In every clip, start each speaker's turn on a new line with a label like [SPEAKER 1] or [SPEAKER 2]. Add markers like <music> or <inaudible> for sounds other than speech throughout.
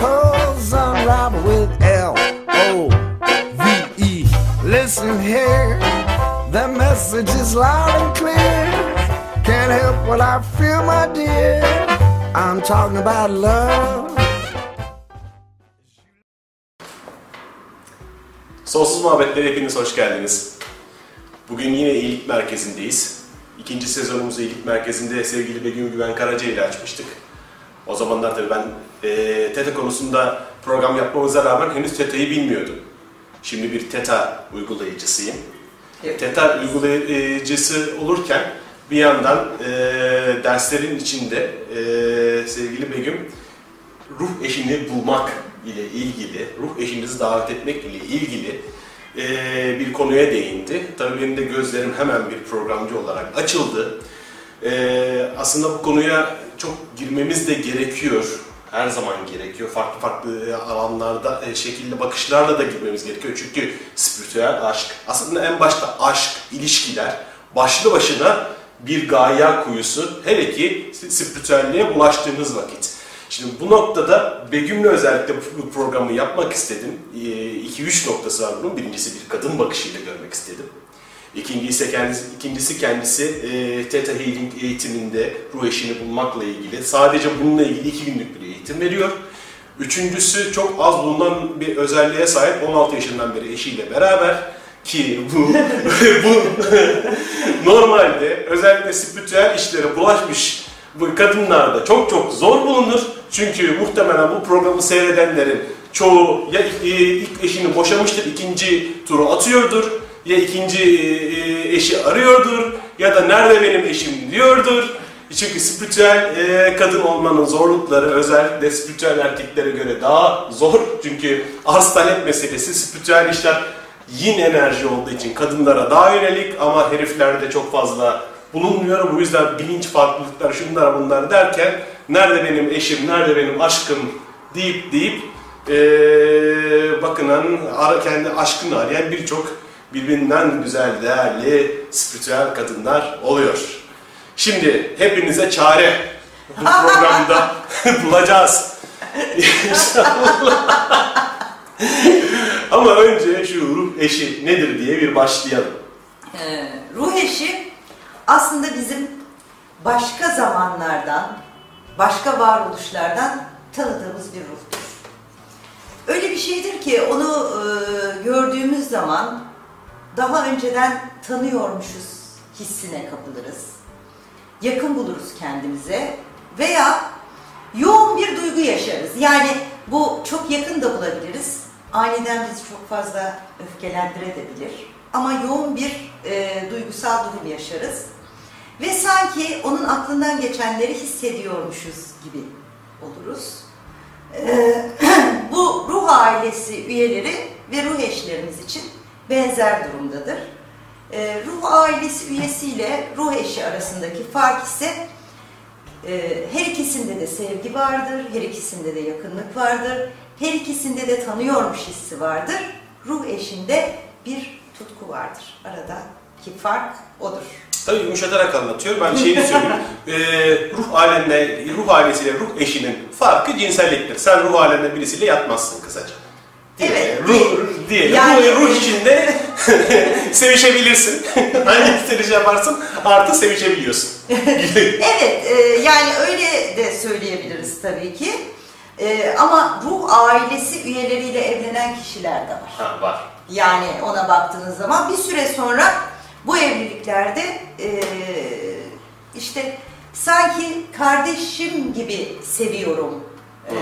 [SPEAKER 1] unravel with L O V E. Listen here, the message is loud and clear. Can't help what I feel, my dear. I'm talking about love.
[SPEAKER 2] Sonsuz Muhabbetlere hepiniz hoş geldiniz. Bugün yine iyilik merkezindeyiz. İkinci sezonumuzu iyilik merkezinde sevgili Begüm Güven Karaca ile açmıştık. O zamanlar tabii ben e, TETA konusunda program yapmamıza rağmen henüz TETA'yı bilmiyordum. Şimdi bir TETA uygulayıcısıyım.
[SPEAKER 3] Evet.
[SPEAKER 2] TETA uygulayıcısı olurken bir yandan e, derslerin içinde e, sevgili Begüm ruh eşini bulmak ile ilgili, ruh eşinizi davet etmek ile ilgili e, bir konuya değindi. Tabii benim de gözlerim hemen bir programcı olarak açıldı. E, aslında bu konuya çok girmemiz de gerekiyor. Her zaman gerekiyor. Farklı farklı alanlarda, e, şekilde bakışlarla da girmemiz gerekiyor. Çünkü spiritüel aşk, aslında en başta aşk, ilişkiler başlı başına bir gaye kuyusu. Hele ki spiritüelliğe bulaştığınız vakit. Şimdi bu noktada Begüm'le özellikle bu programı yapmak istedim. 2-3 noktası var bunun. Birincisi bir kadın bakışıyla görmek istedim. İkincisi kendisi, ikincisi kendisi e, Theta Healing eğitiminde ruh eşini bulmakla ilgili. Sadece bununla ilgili iki günlük bir eğitim veriyor. Üçüncüsü çok az bulunan bir özelliğe sahip 16 yaşından beri eşiyle beraber ki bu, <laughs> bu <laughs> normalde özellikle spiritüel işlere bulaşmış bu kadınlarda çok çok zor bulunur. Çünkü muhtemelen bu programı seyredenlerin çoğu ya ilk eşini boşamıştır, ikinci turu atıyordur, ya ikinci e, eşi arıyordur ya da nerede benim eşim diyordur. Çünkü spiritüel e, kadın olmanın zorlukları özellikle spiritüel erkeklere göre daha zor. Çünkü arz talep meselesi spiritüel işler yin enerji olduğu için kadınlara daha yönelik ama heriflerde çok fazla bulunmuyor. Bu yüzden bilinç farklılıkları şunlar bunlar derken nerede benim eşim, nerede benim aşkım deyip deyip ee, bakınan, kendi aşkını arayan birçok birbirinden güzel, değerli, spiritüel kadınlar oluyor. Şimdi hepinize çare bu <laughs> programda <laughs> bulacağız. İnşallah. Ama önce şu ruh eşi nedir diye bir başlayalım.
[SPEAKER 3] Ee, ruh eşi aslında bizim başka zamanlardan, başka varoluşlardan tanıdığımız bir ruhtur. Öyle bir şeydir ki onu e, gördüğümüz zaman daha önceden tanıyormuşuz hissine kapılırız. Yakın buluruz kendimize veya yoğun bir duygu yaşarız. Yani bu çok yakın da bulabiliriz. Aniden bizi çok fazla öfkelendirebilir. Ama yoğun bir e, duygusal durum yaşarız. Ve sanki onun aklından geçenleri hissediyormuşuz gibi oluruz. Ee, <clears throat> bu ruh ailesi üyeleri ve ruh eşlerimiz için benzer durumdadır. Ee, ruh ailesi üyesiyle ruh eşi arasındaki fark ise e, her ikisinde de sevgi vardır, her ikisinde de yakınlık vardır, her ikisinde de tanıyormuş hissi vardır. Ruh eşinde bir tutku vardır. Aradaki fark odur.
[SPEAKER 2] Tabii yumuşatarak anlatıyor. Ben şeyini söyleyeyim. <laughs> Ee, ruh alemle, ruh ailesiyle ruh eşinin farkı cinselliktir. Sen ruh aleminde birisiyle yatmazsın kısaca. Diye-
[SPEAKER 3] Evet.
[SPEAKER 2] Ruh, diyelim.
[SPEAKER 3] Yani-
[SPEAKER 2] ruh, ruh içinde <laughs> sevişebilirsin. <laughs> Hangi sevişi yaparsın? Artı sevişebiliyorsun. <laughs>
[SPEAKER 3] Evet, e, yani öyle de söyleyebiliriz tabii ki. E, ama ruh ailesi üyeleriyle evlenen kişiler de var.
[SPEAKER 2] ha, var.
[SPEAKER 3] Yani ona baktığınız zaman bir süre sonra bu evliliklerde e, işte sanki kardeşim gibi seviyorum e,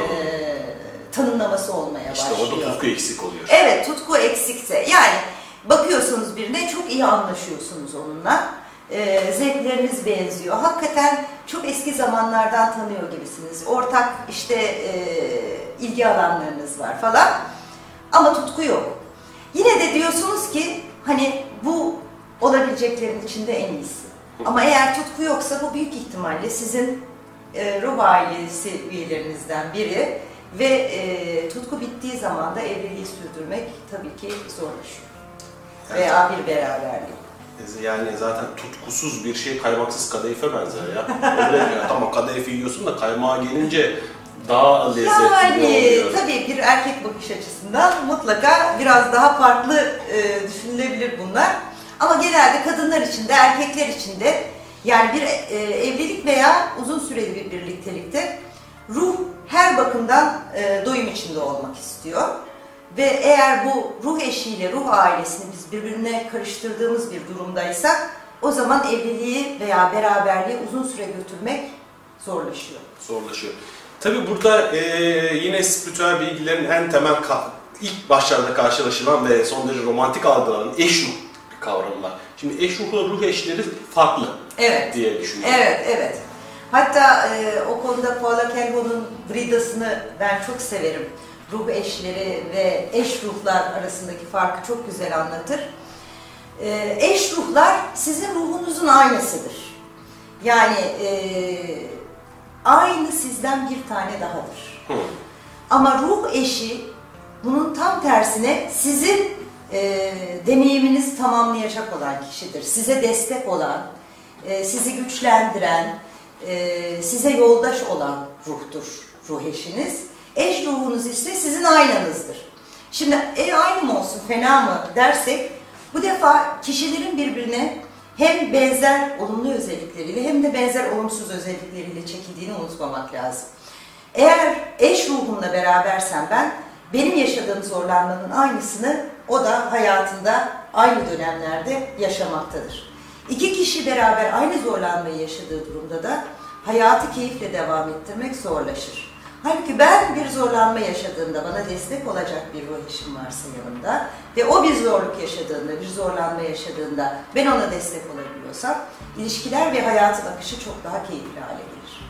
[SPEAKER 3] tanımlaması olmaya
[SPEAKER 2] İşte
[SPEAKER 3] başlıyor.
[SPEAKER 2] orada tutku eksik oluyor.
[SPEAKER 3] Evet tutku eksikse yani bakıyorsunuz birine çok iyi anlaşıyorsunuz onunla. Ee, zevkleriniz benziyor. Hakikaten çok eski zamanlardan tanıyor gibisiniz. Ortak işte e, ilgi alanlarınız var falan. Ama tutku yok. Yine de diyorsunuz ki hani bu olabileceklerin içinde en iyisi. Ama eğer tutku yoksa bu büyük ihtimalle sizin e, ruh ailesi üyelerinizden biri ve e, tutku bittiği zaman da evliliği sürdürmek tabii ki zorlaşıyor. Veya bir beraberlik.
[SPEAKER 2] Yani zaten tutkusuz bir şey kaymaksız kadayıfe benzer ya. Öyle ya. <laughs> Tamam kadayıf yiyorsun da kaymağa gelince daha lezzetli
[SPEAKER 3] Yani
[SPEAKER 2] oluyor.
[SPEAKER 3] tabii bir erkek bakış açısından mutlaka biraz daha farklı e, düşünülebilir bunlar. Ama genelde kadınlar için de erkekler için de yani bir e, evlilik veya uzun süreli bir birliktelikte ruh her bakımdan e, doyum içinde olmak istiyor. Ve eğer bu ruh eşiyle ruh ailesini biz birbirine karıştırdığımız bir durumdaysak o zaman evliliği veya beraberliği uzun süre götürmek zorlaşıyor.
[SPEAKER 2] zorlaşıyor. Tabii burada e, yine spiritüel bilgilerin en temel ilk başlarda karşılaşılan ve son derece romantik algılanan eş ruh kavramı var. Şimdi eş ruhla ruh eşleri farklı
[SPEAKER 3] Evet.
[SPEAKER 2] diye düşünüyorum.
[SPEAKER 3] Evet, evet. Hatta e, o konuda Paula Kelbo'nun Bridas'ını ben çok severim. Ruh eşleri ve eş ruhlar arasındaki farkı çok güzel anlatır. E, eş ruhlar sizin ruhunuzun aynısıdır. Yani e, aynı sizden bir tane dahadır.
[SPEAKER 2] Hı.
[SPEAKER 3] Ama ruh eşi bunun tam tersine sizin e, deneyiminizi tamamlayacak olan kişidir. Size destek olan, e, sizi güçlendiren, e, size yoldaş olan ruhtur ruh eşiniz. Eş ruhunuz ise sizin aynanızdır. Şimdi e, aynı mı olsun fena mı dersek bu defa kişilerin birbirine hem benzer olumlu özellikleriyle hem de benzer olumsuz özellikleriyle çekildiğini unutmamak lazım. Eğer eş ruhumla berabersem ben, benim yaşadığım zorlanmanın aynısını o da hayatında aynı dönemlerde yaşamaktadır. İki kişi beraber aynı zorlanmayı yaşadığı durumda da hayatı keyifle devam ettirmek zorlaşır. Halbuki ben bir zorlanma yaşadığımda bana destek olacak bir ruh eşim varsa yanımda ve o bir zorluk yaşadığında, bir zorlanma yaşadığında ben ona destek olabiliyorsam ilişkiler ve hayatın akışı çok daha keyifli hale gelir.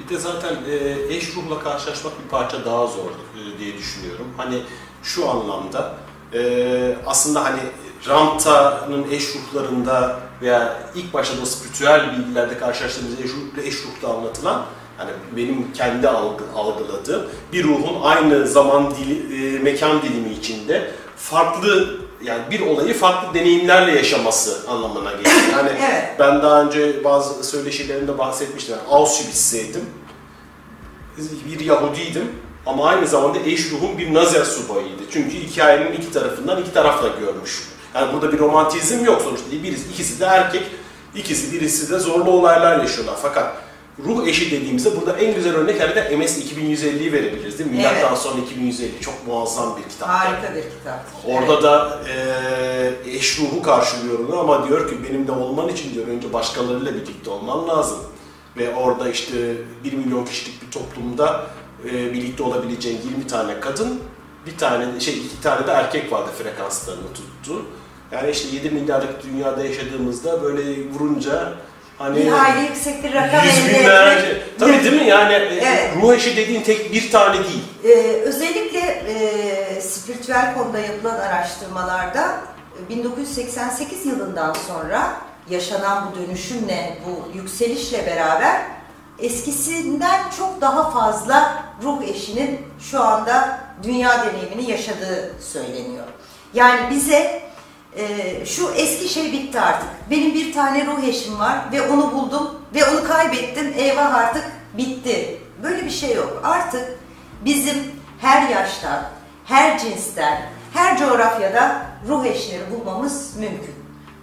[SPEAKER 2] Bir de zaten e, eş ruhla karşılaşmak bir parça daha zor e, diye düşünüyorum. Hani şu anlamda e, aslında hani Ramta'nın eş ruhlarında veya ilk başta da spiritüel bilgilerde karşılaştığımız eş, ruh, eş ruhta anlatılan hani benim kendi algı, algıladığım bir ruhun aynı zaman dili, e, mekan dilimi içinde farklı yani bir olayı farklı deneyimlerle yaşaması anlamına geliyor. Yani <laughs>
[SPEAKER 3] Evet.
[SPEAKER 2] ben daha önce bazı söyleşilerimde bahsetmiştim. Yani Auschwitz'teydim. Bir Yahudiydim ama aynı zamanda eş ruhum bir Nazi subayıydı. Çünkü hikayenin iki tarafından iki tarafla görmüş. Yani burada bir romantizm yok sonuçta. Birisi, ikisi de erkek, ikisi birisi de zorlu olaylar yaşıyorlar. Fakat ruh eşi dediğimizde burada en güzel örnek herhalde MS 2150'yi verebiliriz değil mi?
[SPEAKER 3] Evet.
[SPEAKER 2] Milattan sonra 2150 çok muazzam bir kitap.
[SPEAKER 3] Harika bir kitaptır.
[SPEAKER 2] Orada da eee eş ruhu karşılıyor onu ama diyor ki benim de olman için diyor önce başkalarıyla birlikte olman lazım. Ve orada işte 1 milyon kişilik bir toplumda eee, birlikte olabileceğin 20 tane kadın, bir tane şey iki tane de erkek vardı frekanslarını tuttu. Yani işte 7 milyarlık dünyada yaşadığımızda böyle vurunca hani
[SPEAKER 3] Bir hayli yüksek bir rakam
[SPEAKER 2] yüz binlerce.
[SPEAKER 3] etmek.
[SPEAKER 2] Tabii değil mi? Yani e,
[SPEAKER 3] Evet.
[SPEAKER 2] ruh eşi dediğin tek bir tane değil.
[SPEAKER 3] Ee, özellikle e, spiritüel konuda yapılan araştırmalarda e, 1988 yılından sonra yaşanan bu dönüşümle, bu yükselişle beraber eskisinden çok daha fazla ruh eşinin şu anda dünya deneyimini yaşadığı söyleniyor. Yani bize e, şu eski şey bitti artık. Benim bir tane ruh eşim var ve onu buldum ve onu kaybettim. Eyvah artık bitti. Böyle bir şey yok. Artık bizim her yaştan, her cinsten, her coğrafyada ruh eşleri bulmamız mümkün.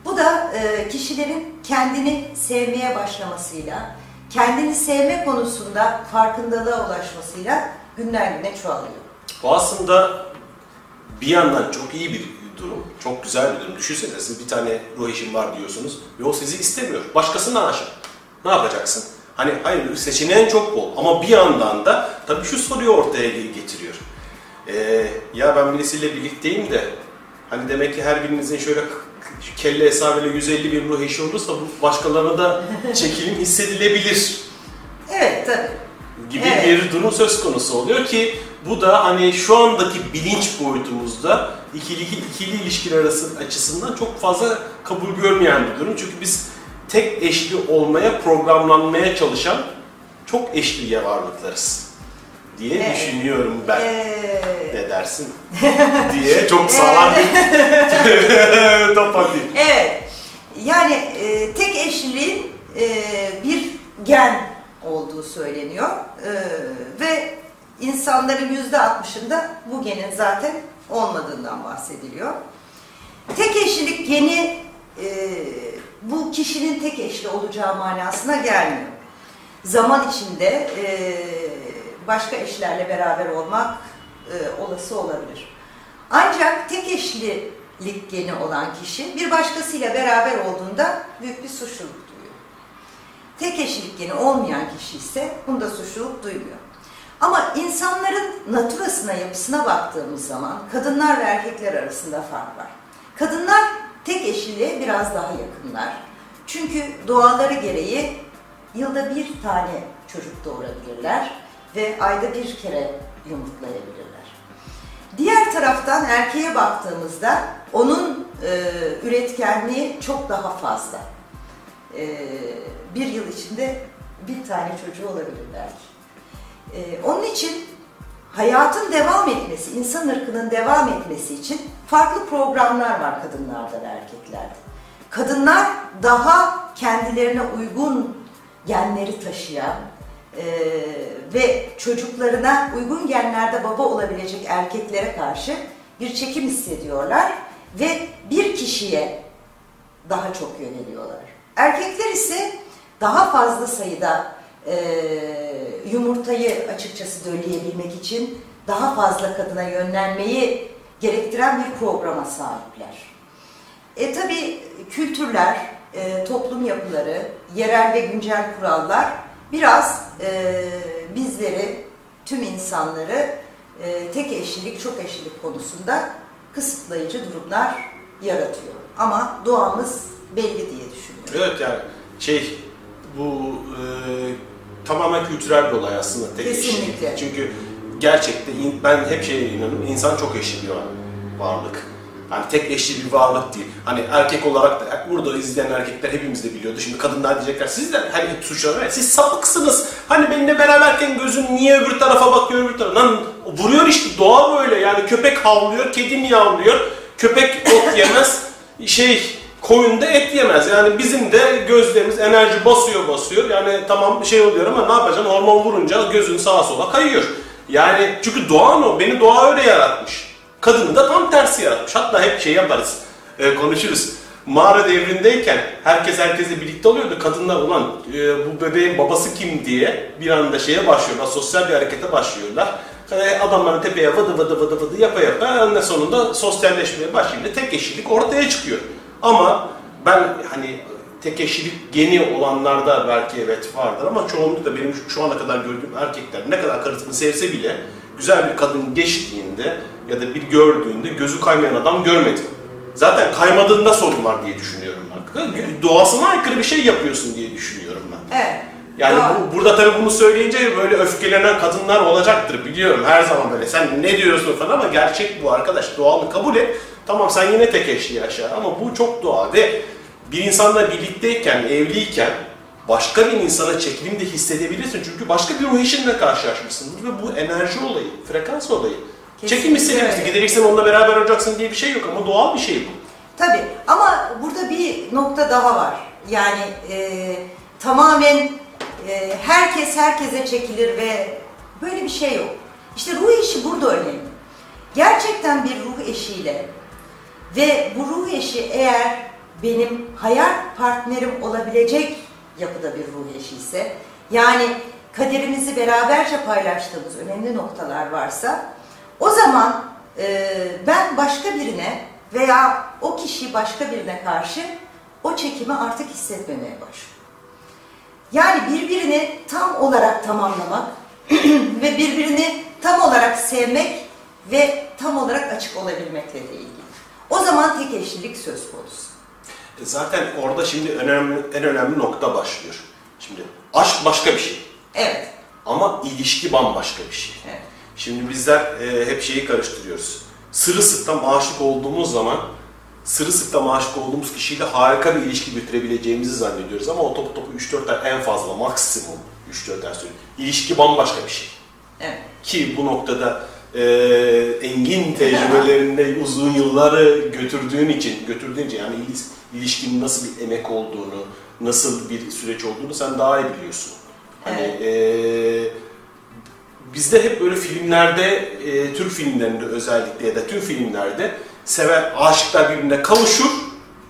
[SPEAKER 3] Bu da e, kişilerin kendini sevmeye başlamasıyla, kendini sevme konusunda farkındalığa ulaşmasıyla günden güne çoğalıyor.
[SPEAKER 2] Bu aslında bir yandan çok iyi bir durum, çok güzel bir durum. Düşünsene siz bir tane ruh eşin var diyorsunuz ve o sizi istemiyor. Başkasından aşık. Ne yapacaksın? Hani hayır seçeneğin çok bol ama bir yandan da tabii şu soruyu ortaya getiriyor. Ee, ya ben birisiyle birlikteyim de hani demek ki her birinizin şöyle kelle hesabıyla 150 bin ruh eşi olursa bu başkalarına da çekilim hissedilebilir
[SPEAKER 3] Evet tabii.
[SPEAKER 2] Gibi
[SPEAKER 3] Evet.
[SPEAKER 2] bir durum söz konusu oluyor ki bu da hani şu andaki bilinç boyutumuzda ikili, ikili ilişkiler arası açısından çok fazla kabul görmeyen bir durum. Çünkü biz tek eşli olmaya programlanmaya çalışan çok eşliye varlıklarız diye
[SPEAKER 3] Evet.
[SPEAKER 2] düşünüyorum ben.
[SPEAKER 3] Ee,
[SPEAKER 2] Ne dersin? <laughs> diye çok sağlam bir <laughs> top atayım.
[SPEAKER 3] Evet. Yani e, tek eşliliğin e, bir gen olduğu söyleniyor. E, ve insanların yüzde altmışında bu genin zaten olmadığından bahsediliyor. Tek eşlilik geni e, bu kişinin tek eşli olacağı manasına gelmiyor. Zaman içinde e, başka eşlerle beraber olmak e, olası olabilir. Ancak tek eşlilik geni olan kişi bir başkasıyla beraber olduğunda büyük bir suçluluk duyuyor. Tek eşlilik geni olmayan kişi ise bunda suçluluk duymuyor. Ama insanların naturasına, yapısına baktığımız zaman kadınlar ve erkekler arasında fark var. Kadınlar tek eşliliğe biraz daha yakınlar. Çünkü doğaları gereği yılda bir tane çocuk doğurabilirler ve ayda bir kere yumurtlayabilirler. Diğer taraftan erkeğe baktığımızda onun e, üretkenliği çok daha fazla. E, bir yıl içinde bir tane çocuğu olabilir belki. E, onun için hayatın devam etmesi, insan ırkının devam etmesi için farklı programlar var kadınlarda ve erkeklerde. Kadınlar daha kendilerine uygun genleri taşıyan e, ve çocuklarına uygun genlerde baba olabilecek erkeklere karşı bir çekim hissediyorlar ve bir kişiye daha çok yöneliyorlar. Erkekler ise daha fazla sayıda e, yumurtayı açıkçası dölleyebilmek için daha fazla kadına yönlenmeyi gerektiren bir programa sahipler. E tabi kültürler, e, toplum yapıları, yerel ve güncel kurallar biraz e, bizleri, tüm insanları e, tek eşlilik, çok eşlilik konusunda kısıtlayıcı durumlar yaratıyor. Ama doğamız belli diye düşünüyorum.
[SPEAKER 2] Evet yani şey bu e, tamamen kültürel bir olay aslında tek
[SPEAKER 3] Kesinlikle.
[SPEAKER 2] eşlilik. Çünkü gerçekten ben hep şeye inanıyorum. insan çok eşli bir varlık. Hani tek eşli bir varlık değil. Hani erkek olarak da burada izleyen erkekler hepimiz de biliyordu. Şimdi kadınlar diyecekler siz de hani suçlar siz sapıksınız. Hani benimle beraberken gözün niye öbür tarafa bakıyor öbür tarafa. Lan vuruyor işte doğa böyle yani köpek havlıyor, kedi miyavlıyor. Köpek ot yemez. Şey koyun da et yemez. Yani bizim de gözlerimiz enerji basıyor basıyor. Yani tamam şey oluyor ama ne yapacaksın? Hormon vurunca gözün sağa sola kayıyor. Yani çünkü doğan o. Beni doğa öyle yaratmış. Kadını da tam tersi yaratmış. Hatta hep şey yaparız. e, konuşuruz. Mağara devrindeyken herkes herkesle birlikte oluyordu. Kadınlar ulan e, bu bebeğin babası kim diye bir anda şeye başlıyorlar. Sosyal bir harekete başlıyorlar. E, adamların tepeye vıdı vıdı vıdı vıdı yapa yapa en sonunda sosyalleşmeye başlayınca tek eşlilik ortaya çıkıyor. Ama ben hani tek eşlilik geni olanlarda belki evet vardır ama çoğunlukla benim şu- ana kadar gördüğüm erkekler ne kadar karısını sevse bile güzel bir kadın geçtiğinde ya da bir gördüğünde gözü kaymayan adam görmedim. Zaten kaymadığında sorun var diye düşünüyorum ben. Doğasına aykırı bir şey yapıyorsun diye düşünüyorum ben.
[SPEAKER 3] Evet.
[SPEAKER 2] Yani
[SPEAKER 3] Doğru.
[SPEAKER 2] bu, burada tabii bunu söyleyince böyle öfkelenen kadınlar olacaktır biliyorum her zaman böyle. Sen ne diyorsun falan ama gerçek bu arkadaş. Doğalı kabul et. Tamam sen yine tek eşli yaşa ama bu çok doğal ve bir insanla birlikteyken, evliyken başka bir insana çekilim de hissedebilirsin. Çünkü başka bir ruh eşinle karşılaşmışsındır ve bu enerji olayı, frekans olayı. Çekim
[SPEAKER 3] Kesinlikle
[SPEAKER 2] hissediyorsun.
[SPEAKER 3] öyle.
[SPEAKER 2] Gideceksin onunla beraber olacaksın diye bir şey yok ama doğal bir şey bu.
[SPEAKER 3] Tabii ama burada bir nokta daha var. Yani e, tamamen e, herkes herkese çekilir ve böyle bir şey yok. İşte ruh eşi burada önemli. Gerçekten bir ruh eşiyle ve bu ruh eşi eğer benim hayat partnerim olabilecek yapıda bir ruh eşi ise yani kaderimizi beraberce paylaştığımız önemli noktalar varsa o zaman e, ben başka birine veya o kişi başka birine karşı o çekimi artık hissetmemeye başlıyorum. Yani birbirini tam olarak tamamlamak <clears throat> ve birbirini tam olarak sevmek ve tam olarak açık olabilmekle de ilgili. O zaman tek eşlilik söz konusu.
[SPEAKER 2] E Zaten orada şimdi önemli, en önemli nokta başlıyor. Şimdi aşk başka bir şey.
[SPEAKER 3] Evet.
[SPEAKER 2] Ama ilişki bambaşka bir şey.
[SPEAKER 3] Evet.
[SPEAKER 2] Şimdi bizler e, hep şeyi karıştırıyoruz. Sırılsıklam aşık olduğumuz zaman sırılsıklam aşık olduğumuz kişiyle harika bir ilişki bitirebileceğimizi zannediyoruz ama o topu topu 3-4 ay en fazla maksimum 3-4 ay sürüyor. İlişki bambaşka bir şey.
[SPEAKER 3] Evet.
[SPEAKER 2] Ki bu noktada e, engin tecrübelerinde uzun yılları götürdüğün için, götürdüğün için yani ilişkinin nasıl bir emek olduğunu, nasıl bir süreç olduğunu sen daha iyi biliyorsun. Hani e, bizde hep böyle filmlerde, e, Türk filmlerinde özellikle ya da tüm filmlerde sever aşıklar birbirine kavuşur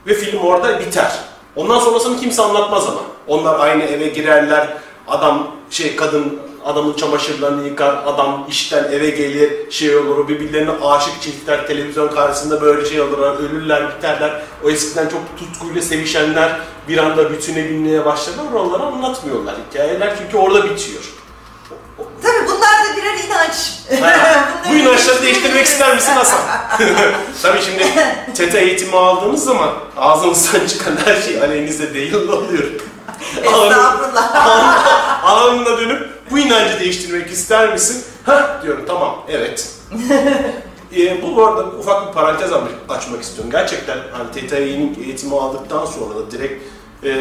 [SPEAKER 2] ve film orada biter. Ondan sonrasını kimse anlatmaz ama. Onlar aynı eve girerler, adam şey kadın adamın çamaşırlarını yıkar, adam işten eve gelir, şey olur, birbirlerine aşık çiftler televizyon karşısında böyle şey olurlar, ölürler, biterler. O eskiden çok tutkuyla sevişenler bir anda bütüne binmeye başlarlar, oraları anlatmıyorlar hikayeler çünkü orada bitiyor.
[SPEAKER 3] Tabii bunlar da birer inanç.
[SPEAKER 2] Ha, <laughs> bu inançları değiştirmek ister misin Hasan? <laughs> <laughs> Tabii şimdi teta eğitimi aldığınız zaman ağzınızdan çıkan her şey aleyhinizde değil oluyor.
[SPEAKER 3] Estağfurullah.
[SPEAKER 2] Anında dönüp bu inancı değiştirmek ister misin? Hah diyorum tamam evet. <laughs> Ee, bu bu arada ufak bir parantez aç- açmak istiyorum. Gerçekten hani Healing eğitimi aldıktan sonra da direkt e,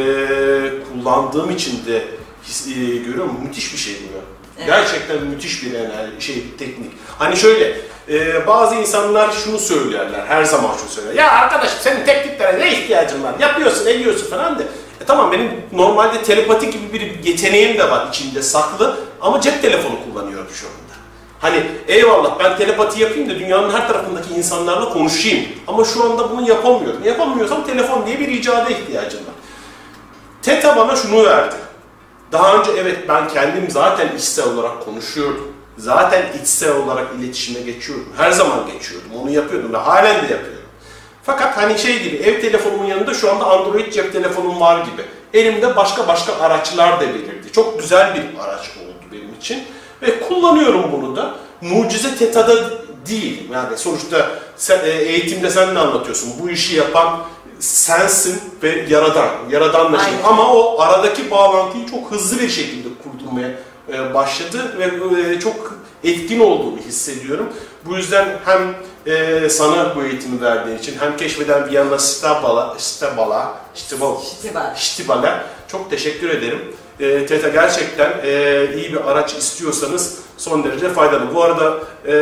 [SPEAKER 2] kullandığım için de his, e, görüyorum müthiş bir şey bu ya.
[SPEAKER 3] Evet.
[SPEAKER 2] Gerçekten müthiş bir enerji, şey teknik. Hani şöyle e, bazı insanlar şunu söylerler her zaman şunu söyler. Ya arkadaşım senin tekniklere ne ihtiyacın var? Yapıyorsun, ediyorsun falan de. E tamam benim normalde telepati gibi bir yeteneğim de var içinde saklı ama cep telefonu kullanıyorum şu anda. Hani eyvallah ben telepati yapayım da dünyanın her tarafındaki insanlarla konuşayım. Ama şu anda bunu yapamıyorum. Yapamıyorsam telefon diye bir icada ihtiyacım var. Teta bana şunu verdi. Daha önce evet ben kendim zaten içsel olarak konuşuyordum. Zaten içsel olarak iletişime geçiyordum. Her zaman geçiyordum. Onu yapıyordum ve halen de yapıyorum. Fakat hani şey gibi ev telefonumun yanında şu anda Android cep telefonum var gibi. Elimde başka başka araçlar da belirdi. Çok güzel bir araç oldu benim için. Ve kullanıyorum bunu da. Mucize Teta'da değil. Yani sonuçta sen, e, eğitimde sen de anlatıyorsun. Bu işi yapan sensin ve yaradan. Yaradanla şey. Ama o aradaki bağlantıyı çok hızlı bir şekilde kurdurmaya e, başladı ve e, çok etkin olduğunu hissediyorum. Bu yüzden hem e, sana bu eğitimi verdiğin için hem keşfeden Viyana Stabala, Stabala, Stabala,
[SPEAKER 3] Şitibar.
[SPEAKER 2] Ştibal'e çok teşekkür ederim. E, Teta gerçekten e, iyi bir araç istiyorsanız son derece faydalı. Bu arada e,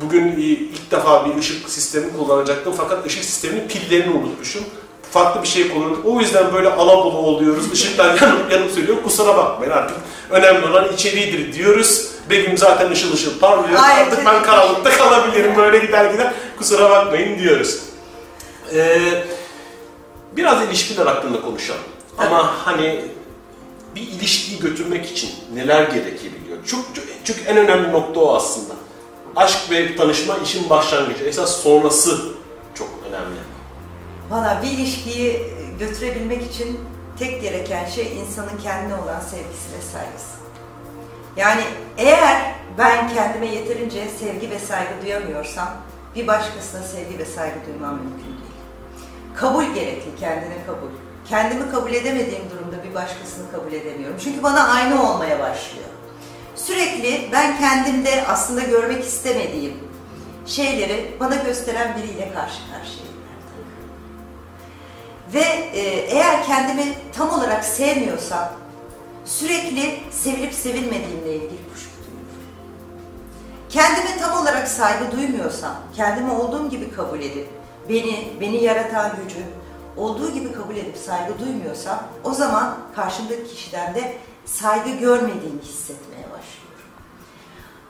[SPEAKER 2] bugün ilk defa bir ışık sistemi kullanacaktım fakat ışık sisteminin pillerini unutmuşum. Farklı bir şey kullanıyorduk. O yüzden böyle alabolu oluyoruz. Işıklar yanıp yanıp söylüyor. Kusura bakmayın artık. Önemli olan içeriğidir diyoruz. Begüm zaten ışıl ışıl parlıyor.
[SPEAKER 3] Ay,
[SPEAKER 2] artık ben karanlıkta kalabilirim. Böyle gider gider. Kusura bakmayın diyoruz. Ee, biraz ilişkiler hakkında konuşalım. Ama hani bir ilişkiyi götürmek için neler gerekebiliyor? Çok, çok- çünkü en önemli nokta o aslında. Aşk ve tanışma işin başlangıcı. Esas sonrası çok önemli.
[SPEAKER 3] Valla bir ilişkiyi götürebilmek için tek gereken şey insanın kendine olan sevgisi ve saygısı. Yani eğer ben kendime yeterince sevgi ve saygı duyamıyorsam bir başkasına sevgi ve saygı duymam mümkün değil. Kabul gerekli, kendine kabul. Kendimi kabul edemediğim durumda bir başkasını kabul edemiyorum. Çünkü bana aynı olmaya başlıyor. Sürekli ben kendimde aslında görmek istemediğim şeyleri bana gösteren biriyle karşı karşıyayım. Ve e, eğer kendimi tam olarak sevmiyorsam sürekli sevilip sevilmediğimle ilgili kuşku duyuyorum. Kendime tam olarak saygı duymuyorsam, kendimi olduğum gibi kabul edip, beni, beni yaratan gücü olduğu gibi kabul edip saygı duymuyorsam, o zaman karşımdaki kişiden de saygı görmediğimi hissetmeye başlıyorum.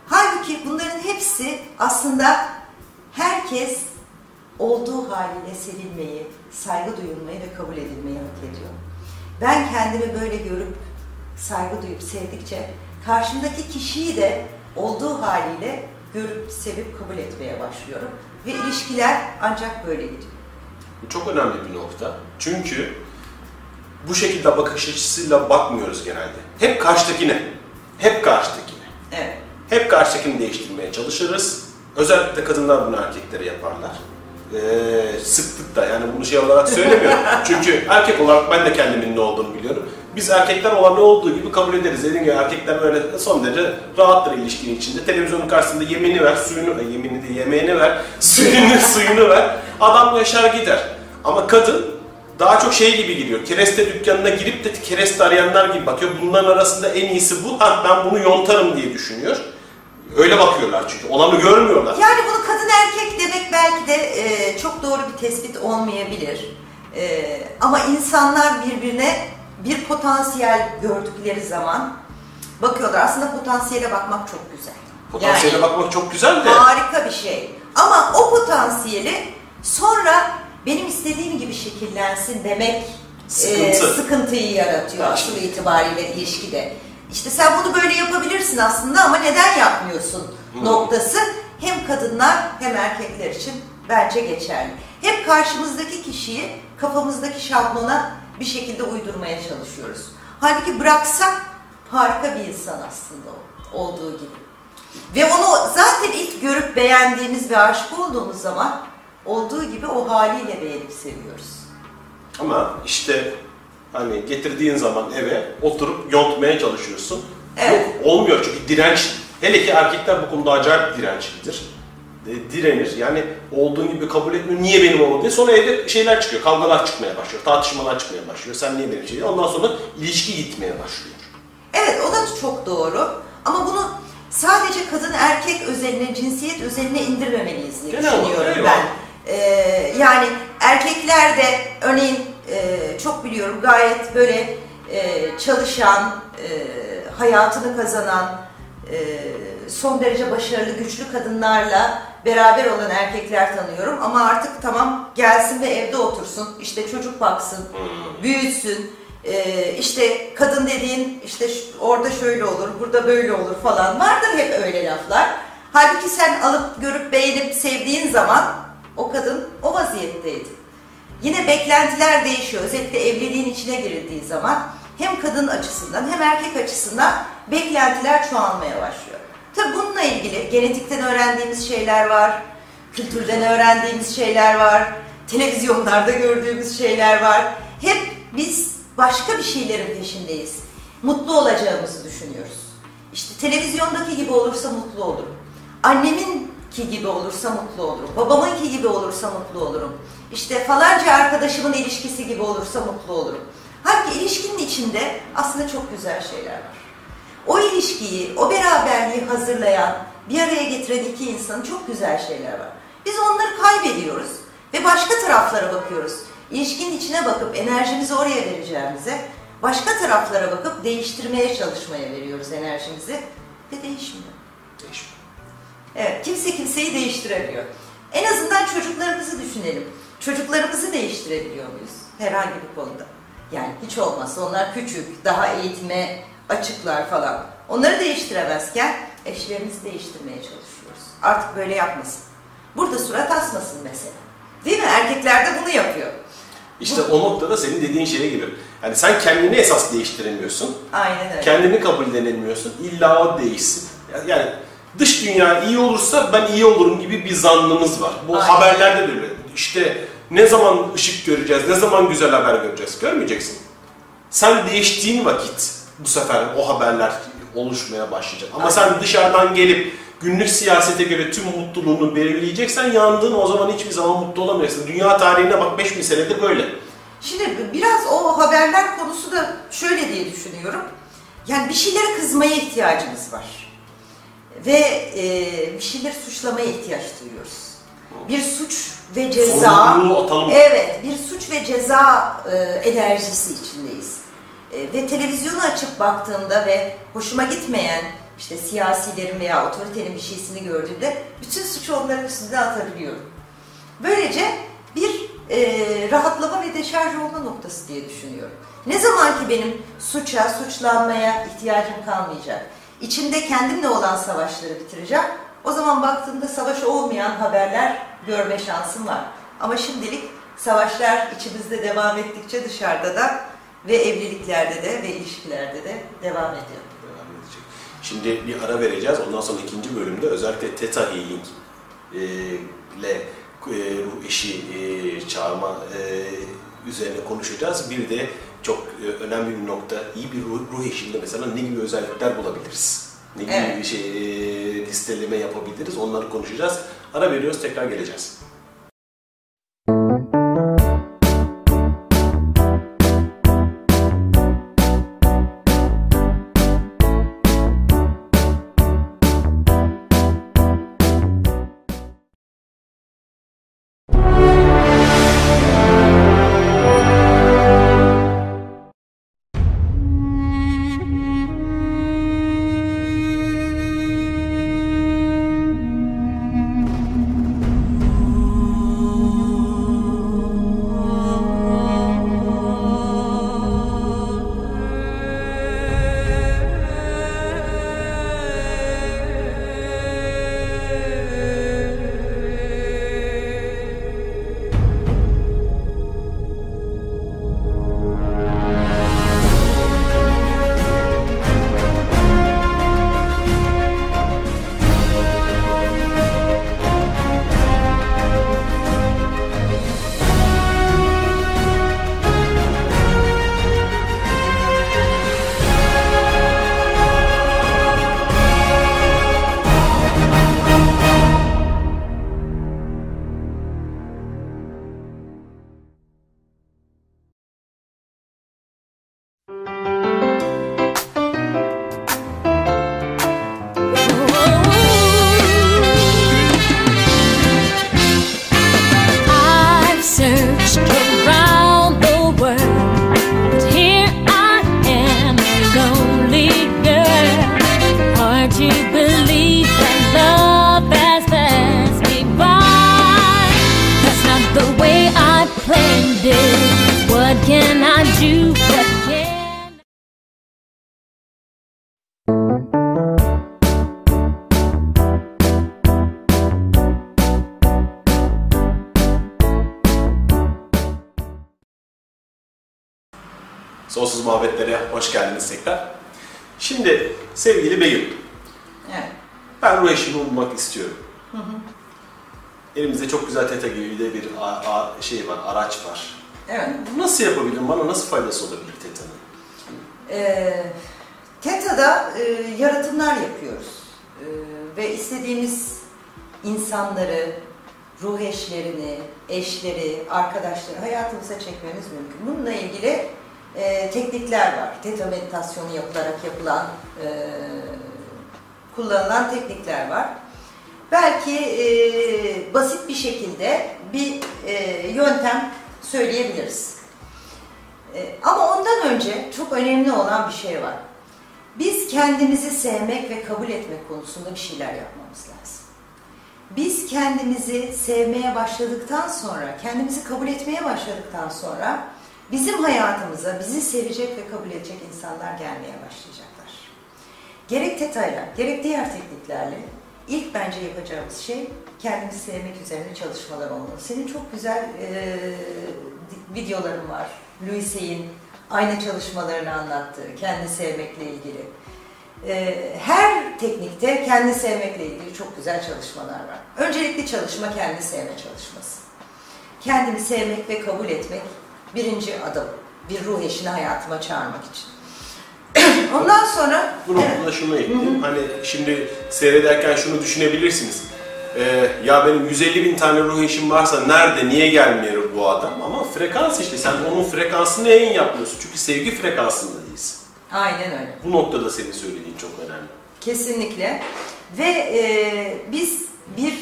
[SPEAKER 3] Halbuki bunların hepsi aslında herkes olduğu haliyle sevilmeyi, saygı duyulmayı ve kabul edilmeyi hak ediyor. Ben kendimi böyle görüp saygı duyup sevdikçe karşımdaki kişiyi de olduğu haliyle görüp sevip kabul etmeye başlıyorum ve ilişkiler ancak böyle gidiyor.
[SPEAKER 2] Bu çok önemli bir nokta. Çünkü bu şekilde bakış açısıyla bakmıyoruz genelde. Hep karşıdakine. Hep karşıdakine.
[SPEAKER 3] Evet.
[SPEAKER 2] Hep karşıdakini değiştirmeye çalışırız. Özellikle kadınlar bunu erkeklere yaparlar. Ee, sıklıkla yani bunu şey olarak söylemiyorum. <laughs> Çünkü erkek olarak ben de kendimin ne olduğunu biliyorum. Biz erkekler olan ne olduğu gibi kabul ederiz. Dediğim gibi erkekler böyle son derece rahattır ilişkinin içinde. Televizyonun karşısında yemini ver, suyunu, ay, yemini değil, yemeğini ver, <laughs> suyunu, suyunu ver. Adam yaşar gider. Ama kadın daha çok şey gibi gidiyor. Kereste dükkanına girip de kereste arayanlar gibi bakıyor. Bunların arasında en iyisi bu. Ha ben bunu yontarım diye düşünüyor. Öyle bakıyorlar çünkü. Olanı görmüyorlar.
[SPEAKER 3] Yani bunu kadın erkek demek belki de e, çok doğru bir tespit olmayabilir. E, ama insanlar birbirine bir potansiyel gördükleri zaman bakıyorlar. Aslında potansiyele bakmak çok güzel.
[SPEAKER 2] Potansiyele
[SPEAKER 3] Yani-
[SPEAKER 2] bakmak çok güzel de.
[SPEAKER 3] Harika bir şey. Ama o potansiyeli sonra benim istediğim gibi şekillensin demek
[SPEAKER 2] Sıkıntı.
[SPEAKER 3] e, sıkıntıyı yaratıyor asıl
[SPEAKER 2] şimdi.
[SPEAKER 3] itibariyle ilişkide. İşte sen bunu böyle yapabilirsin aslında ama neden yapmıyorsun
[SPEAKER 2] Hmm.
[SPEAKER 3] noktası hem kadınlar hem erkekler için bence geçerli. Hep karşımızdaki kişiyi kafamızdaki şablona bir şekilde uydurmaya çalışıyoruz. Halbuki bıraksak harika bir insan aslında o, olduğu gibi. Ve onu zaten ilk görüp beğendiğimiz ve aşık olduğumuz zaman olduğu gibi o haliyle beğenip seviyoruz.
[SPEAKER 2] Ama işte hani getirdiğin zaman eve oturup yontmaya çalışıyorsun.
[SPEAKER 3] Evet.
[SPEAKER 2] Yok olmuyor çünkü direnç, hele ki erkekler bu konuda acayip dirençlidir. E, direnir yani olduğun gibi kabul etmiyor. Niye benim olmadı diye. Sonra evde şeyler çıkıyor, kavgalar çıkmaya başlıyor, tartışmalar çıkmaya başlıyor. Sen niye benim şey değil? Ondan sonra ilişki gitmeye başlıyor.
[SPEAKER 3] Evet o da çok doğru. Ama bunu sadece kadın erkek özeline, cinsiyet özeline indirmemeliyiz diye
[SPEAKER 2] Genel
[SPEAKER 3] düşünüyorum ben. Ee, yani erkekler de örneğin e, çok biliyorum gayet böyle e, çalışan, e, hayatını kazanan, e, son derece başarılı, güçlü kadınlarla beraber olan erkekler tanıyorum. Ama artık tamam gelsin ve evde otursun, işte çocuk baksın, büyütsün. Ee, işte kadın dediğin işte orada şöyle olur, burada böyle olur falan vardır hep öyle laflar. Halbuki sen alıp görüp beğenip sevdiğin zaman o kadın o vaziyetteydi. Yine beklentiler değişiyor. Özellikle evliliğin içine girildiği zaman hem kadın açısından hem erkek açısından beklentiler çoğalmaya başlıyor. Tabi bununla ilgili genetikten öğrendiğimiz şeyler var, kültürden öğrendiğimiz şeyler var, televizyonlarda gördüğümüz şeyler var. Hep biz başka bir şeylerin peşindeyiz. Mutlu olacağımızı düşünüyoruz. İşte televizyondaki gibi olursa mutlu olurum. Anneminki gibi olursa mutlu olurum. Babamınki gibi olursa mutlu olurum. İşte falanca arkadaşımın ilişkisi gibi olursa mutlu olurum. Halbuki ilişkinin içinde aslında çok güzel şeyler var. O ilişkiyi, o beraberliği hazırlayan, bir araya getiren iki insanın çok güzel şeyler var. Biz onları kaybediyoruz ve başka taraflara bakıyoruz. İlişkinin içine bakıp enerjimizi oraya vereceğimize, başka taraflara bakıp değiştirmeye çalışmaya veriyoruz enerjimizi ve değişmiyor.
[SPEAKER 2] Değişmiyor.
[SPEAKER 3] Evet, kimse kimseyi değiştiremiyor. En azından çocuklarımızı düşünelim. Çocuklarımızı değiştirebiliyor muyuz? Herhangi bir konuda. Yani hiç olmazsa onlar küçük, daha eğitime açıklar falan. Onları değiştiremezken eşlerimizi değiştirmeye çalışıyoruz. Artık böyle yapmasın. Burada surat asmasın mesela. Değil mi? Erkekler de bunu yapıyor.
[SPEAKER 2] İşte o noktada senin dediğin şeye giriyor. Yani sen kendini esas değiştiremiyorsun.
[SPEAKER 3] Aynen öyle.
[SPEAKER 2] Kendini kabullenemiyorsun. İlla o değişsin. Yani dış dünya iyi olursa ben iyi olurum gibi bir zannımız var. Bu
[SPEAKER 3] Aynen.
[SPEAKER 2] haberlerde de öyle. İşte ne zaman ışık göreceğiz, ne zaman güzel haber göreceğiz. Görmeyeceksin. Sen değiştiğin vakit bu sefer o haberler oluşmaya başlayacak. Ama
[SPEAKER 3] Aynen.
[SPEAKER 2] sen dışarıdan gelip günlük siyasete göre tüm mutluluğunu belirleyeceksen yandın o zaman hiçbir zaman mutlu olamayacaksın. Dünya tarihine bak 5000 senedir böyle.
[SPEAKER 3] Şimdi biraz o haberler konusu da şöyle diye düşünüyorum. Yani bir şeylere kızmaya ihtiyacımız var. Ve e, bir şeyleri suçlamaya ihtiyaç duyuyoruz. Bir suç ve ceza. Evet, bir suç ve ceza e, enerjisi içindeyiz. E, ve televizyonu açıp baktığımda ve hoşuma gitmeyen işte siyasilerin veya otoritenin bir şeysini gördüğümde bütün suçu onların üstüne atabiliyorum. Böylece bir e, rahatlama ve deşarj olma noktası diye düşünüyorum. Ne zaman ki benim suça, suçlanmaya ihtiyacım kalmayacak, içimde kendimle olan savaşları bitireceğim, o zaman baktığımda savaş olmayan haberler görme şansım var. Ama şimdilik savaşlar içimizde devam ettikçe dışarıda da ve evliliklerde de ve ilişkilerde de devam ediyor.
[SPEAKER 2] devam edecek. Şimdi bir ara vereceğiz. Ondan sonra ikinci bölümde özellikle Theta Healing e, ile e, ruh eşi e, çağırma e, üzerine konuşacağız. Bir de çok e, önemli bir nokta. İyi bir ruh, ruh eşinde mesela ne gibi özellikler bulabiliriz? Ne gibi
[SPEAKER 3] Evet.
[SPEAKER 2] bir şey e, listeleme yapabiliriz? Onları konuşacağız. Ara veriyoruz, tekrar geleceğiz. Sevgili Begüm,
[SPEAKER 3] Evet.
[SPEAKER 2] ben ruh eşimi bulmak istiyorum. Elimizde çok güzel Teta gibi de bir a- a- şey var, araç var.
[SPEAKER 3] Evet.
[SPEAKER 2] Nasıl yapabilirim? Bana nasıl faydası olabilir Teta'nın?
[SPEAKER 3] Ee, TETA'da e, yaratımlar yapıyoruz. Ee, ve istediğimiz insanları, ruh eşlerini, eşleri, arkadaşları hayatımıza çekmemiz mümkün. Bununla ilgili e, teknikler var. TETA meditasyonu yapılarak yapılan, e, kullanılan teknikler var. Belki e, basit bir şekilde bir e, yöntem söyleyebiliriz. E, Ama ondan önce çok önemli olan bir şey var. Biz kendimizi sevmek ve kabul etmek konusunda bir şeyler yapmamız lazım. Biz kendimizi sevmeye başladıktan sonra, kendimizi kabul etmeye başladıktan sonra bizim hayatımıza bizi sevecek ve kabul edecek insanlar gelmeye başlayacaklar. Gerek tetayla, gerek diğer tekniklerle ilk bence yapacağımız şey kendimizi sevmek üzerine çalışmalar olmalı. Senin çok güzel e, videoların var. Louis Hay'in aynı çalışmalarını anlattığı, kendi sevmekle ilgili. E, her teknikte kendi sevmekle ilgili çok güzel çalışmalar var. Öncelikli çalışma kendi sevme çalışması. Kendimi sevmek ve kabul etmek birinci adım. Bir ruh eşini hayatıma çağırmak için. <clears throat> Ondan sonra
[SPEAKER 2] Bu noktada şunu ekleyeyim. Hani şimdi seyrederken şunu düşünebilirsiniz. Ee, ya benim 150 bin tane ruh eşim varsa nerede, niye gelmiyor bu adam? Ama frekans işte. Sen onun frekansını yayın yapmıyorsun. Çünkü sevgi frekansındayız.
[SPEAKER 3] aynen öyle.
[SPEAKER 2] Bu noktada senin söylediğin çok önemli.
[SPEAKER 3] Kesinlikle. Ve e, biz bir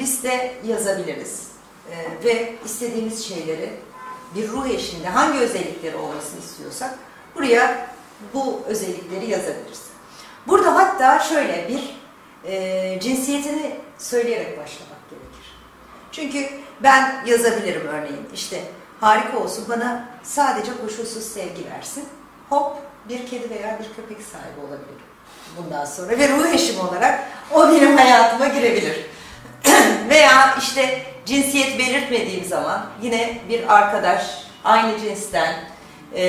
[SPEAKER 3] liste yazabiliriz. E, ve istediğimiz şeyleri bir ruh eşinde hangi özellikleri olmasını istiyorsak buraya bu özellikleri yazabiliriz. Burada hatta şöyle bir e, cinsiyetini söyleyerek başlamak gerekir. Çünkü ben yazabilirim örneğin işte harika olsun bana sadece koşulsuz sevgi versin. Hop bir kedi veya bir köpek sahibi olabilirim bundan sonra ve ruh eşim olarak o benim hayatıma girebilir. <clears throat> Veya işte cinsiyet belirtmediğim zaman yine bir arkadaş aynı cinsten e,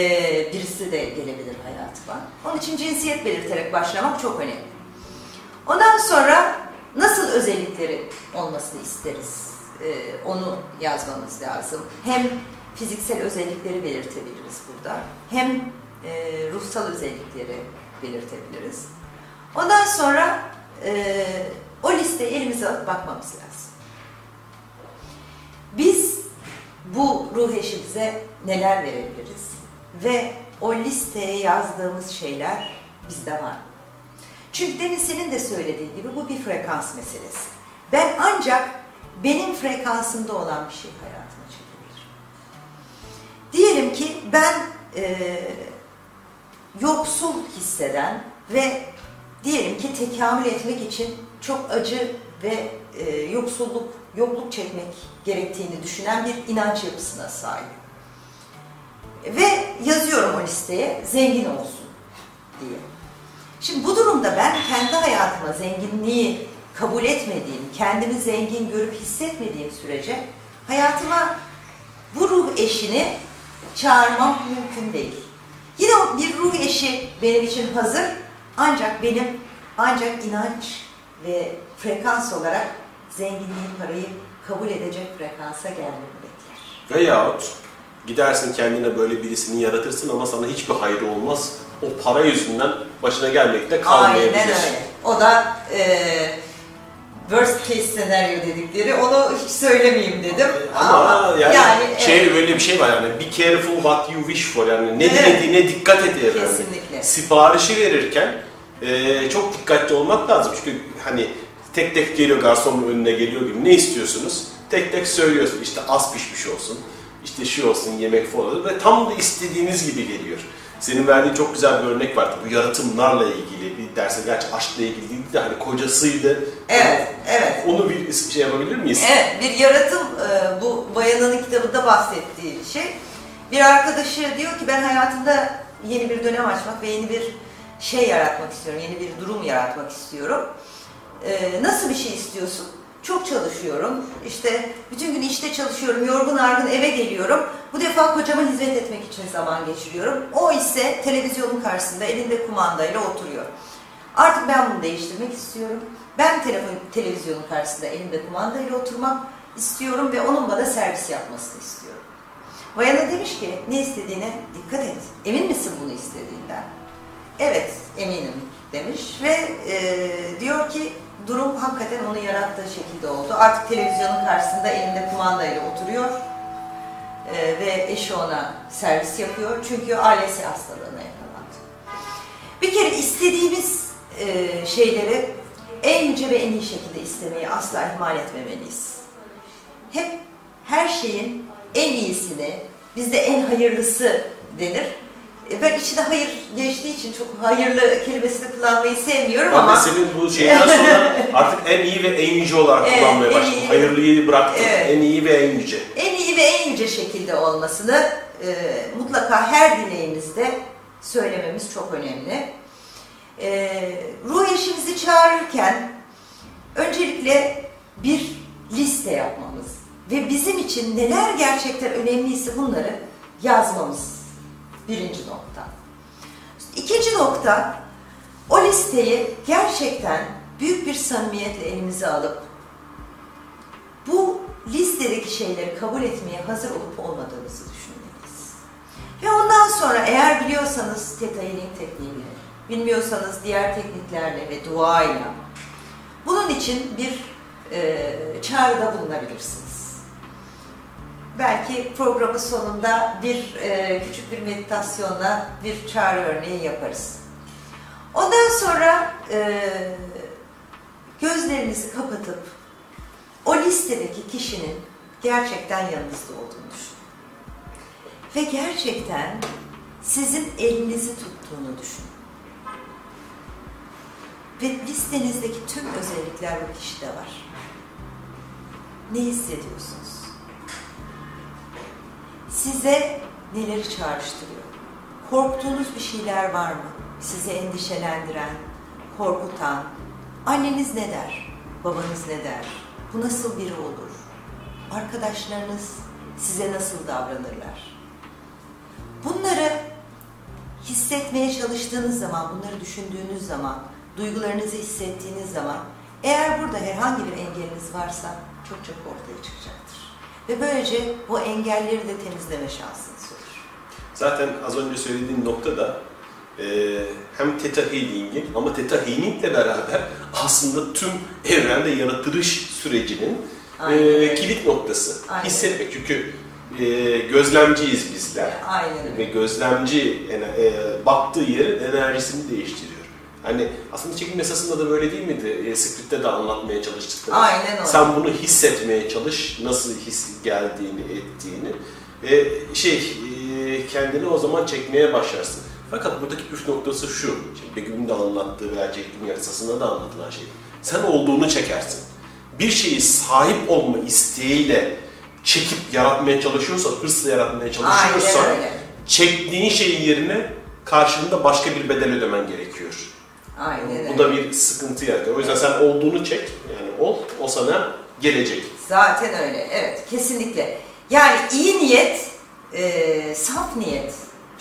[SPEAKER 3] birisi de gelebilir hayatıma. Onun için cinsiyet belirterek başlamak çok önemli. Ondan sonra nasıl özellikleri olmasını isteriz? e, onu yazmamız lazım. Hem fiziksel özellikleri belirtebiliriz burada. Hem e, ruhsal özellikleri belirtebiliriz. Ondan sonra e, o listeyi elimize alıp bakmamız lazım. Biz bu ruh eşimize neler verebiliriz? Ve o listeye yazdığımız şeyler bizde var? Çünkü demin senin de söylediğin gibi bu bir frekans meselesi. Ben ancak benim frekansımda olan bir şey hayatıma çekebilirim. Diyelim ki ben e, yoksul hisseden ve diyelim ki tekamül etmek için çok acı ve e, yoksulluk, yokluk çekmek gerektiğini düşünen bir inanç yapısına sahip. Ve yazıyorum o listeye zengin olsun diye. Şimdi bu durumda ben kendi hayatıma zenginliği kabul etmediğim, kendimi zengin görüp hissetmediğim sürece hayatıma bu ruh eşini çağırmam mümkün değil. Yine bir ruh eşi benim için hazır ancak benim ancak inanç ve frekans olarak zenginliği, parayı kabul edecek frekansa gelmemi bekler.
[SPEAKER 2] Veyahut gidersin kendine böyle birisini yaratırsın ama sana hiçbir hayrı olmaz. O para yüzünden başına gelmekte kalmayabilir.
[SPEAKER 3] Aynen öyle. O da e, worst case senaryo dedikleri. Onu hiç söylemeyeyim dedim.
[SPEAKER 2] Ama, yani, şey
[SPEAKER 3] evet,
[SPEAKER 2] böyle bir şey var yani be careful what you wish for yani ne
[SPEAKER 3] Evet.
[SPEAKER 2] dilediğine dikkat et efendim.
[SPEAKER 3] Kesinlikle.
[SPEAKER 2] Siparişi verirken e, çok dikkatli olmak lazım çünkü hani tek tek geliyor garsonun önüne geliyor gibi ne istiyorsunuz? Tek tek söylüyorsun işte az pişmiş olsun, işte şu olsun yemek falan ve tam da istediğiniz gibi geliyor. Senin verdiğin çok güzel bir örnek vardı. Bu yaratımlarla ilgili bir derse gerçi aşkla ilgili değil de hani kocasıydı.
[SPEAKER 3] Evet, evet.
[SPEAKER 2] Onu bir şey yapabilir miyiz?
[SPEAKER 3] Evet, bir yaratım e, bu bayanın kitabında bahsettiği şey. Bir arkadaşı diyor ki ben hayatımda yeni bir dönem açmak ve yeni bir şey yaratmak istiyorum, yeni bir durum yaratmak istiyorum. E, nasıl bir şey istiyorsun? Çok çalışıyorum, işte bütün gün işte çalışıyorum, yorgun argın eve geliyorum. Bu defa kocama hizmet etmek için zaman geçiriyorum. O ise televizyonun karşısında elinde kumandayla oturuyor. Artık ben bunu değiştirmek istiyorum. Ben telefon, televizyonun karşısında elimde kumandayla oturmak istiyorum ve onun bana servis yapmasını istiyorum. Bayana demiş ki ne istediğine dikkat et. Emin misin bunu istediğinden? Evet eminim demiş ve e, diyor ki durum hakikaten onu yarattığı şekilde oldu. Artık televizyonun karşısında elinde kumandayla oturuyor e, ve eşi ona servis yapıyor çünkü ailesi hastalığına yakalandı. Bir kere istediğimiz e, şeyleri en yüce ve en iyi şekilde istemeyi asla ihmal etmemeliyiz. Hep her şeyin en iyisini, bizde en hayırlısı denir. E, Ben içinde hayır geçtiği için çok hayırlı kelimesini kullanmayı sevmiyorum
[SPEAKER 2] Ben
[SPEAKER 3] ama
[SPEAKER 2] de senin bu şeyden sonra <laughs> artık en iyi ve en yüce olarak
[SPEAKER 3] Evet,
[SPEAKER 2] kullanmaya başladım.
[SPEAKER 3] iyi.
[SPEAKER 2] Hayırlıyı bıraktım.
[SPEAKER 3] Evet.
[SPEAKER 2] En iyi ve en yüce.
[SPEAKER 3] en iyi ve en yüce şekilde olmasını e, mutlaka her dileğimizde söylememiz çok önemli. E, ruh eşimizi çağırırken öncelikle bir liste yapmamız ve bizim için neler gerçekten önemliyse bunları yazmamız birinci nokta. İkinci nokta o listeyi gerçekten büyük bir samimiyetle elimize alıp bu listedeki şeyleri kabul etmeye hazır olup olmadığımızı düşünmeliyiz. Ve ondan sonra eğer biliyorsanız Theta Healing tekniğiyle, bilmiyorsanız diğer tekniklerle ve duayla bunun için bir e, çağrıda bulunabilirsiniz. Belki programın sonunda bir e, küçük bir meditasyonla bir çağrı örneği yaparız. Ondan sonra e, gözlerinizi kapatıp o listedeki kişinin gerçekten yanınızda olduğunu düşünün. Ve gerçekten sizin elinizi tuttuğunu düşünün. Ve listenizdeki tüm özellikler bu kişide var. Ne hissediyorsunuz? Size neleri çağrıştırıyor? Korktuğunuz bir şeyler var mı? Sizi endişelendiren, korkutan. Anneniz ne der? Babanız ne der? Bu nasıl biri olur? Arkadaşlarınız size nasıl davranırlar? Bunları hissetmeye çalıştığınız zaman, bunları düşündüğünüz zaman, duygularınızı hissettiğiniz zaman eğer burada herhangi bir engeliniz varsa çok çok ortaya çıkacaktır. Ve böylece bu engelleri de temizleme şansınız olur.
[SPEAKER 2] Zaten az önce söylediğim nokta da e, hem Theta Healing'in ama Theta Healing'le beraber aslında tüm evrende yaratılış sürecinin
[SPEAKER 3] Aynen
[SPEAKER 2] e, kilit noktası.
[SPEAKER 3] Aynen.
[SPEAKER 2] Hissetmek. Çünkü e, gözlemciyiz bizler.
[SPEAKER 3] Aynen.
[SPEAKER 2] Ve gözlemci e, baktığı yerin enerjisini değiştiriyor. Hani aslında çekim yasasında da böyle değil miydi? E, script'te de anlatmaya çalıştıkları.
[SPEAKER 3] Aynen öyle.
[SPEAKER 2] Sen bunu hissetmeye çalış, nasıl his geldiğini, ettiğini. Ve şey, e, kendini o zaman çekmeye başlarsın. Fakat buradaki püf noktası şu, şimdi Begüm'ün de anlattığı veya çekim yasasında da anlatılan şey. Sen olduğunu çekersin. Bir şeyi sahip olma isteğiyle çekip yaratmaya çalışıyorsan, hırsla yaratmaya
[SPEAKER 3] öyle.
[SPEAKER 2] çektiğin şeyin yerine karşılığında başka bir bedel ödemen gerekiyor.
[SPEAKER 3] Aynen öyle.
[SPEAKER 2] Bu da bir sıkıntı yaratıyor. O yüzden sen olduğunu çek, yani ol, o sana gelecek.
[SPEAKER 3] Zaten öyle. Evet, kesinlikle. Yani iyi niyet, e, saf niyet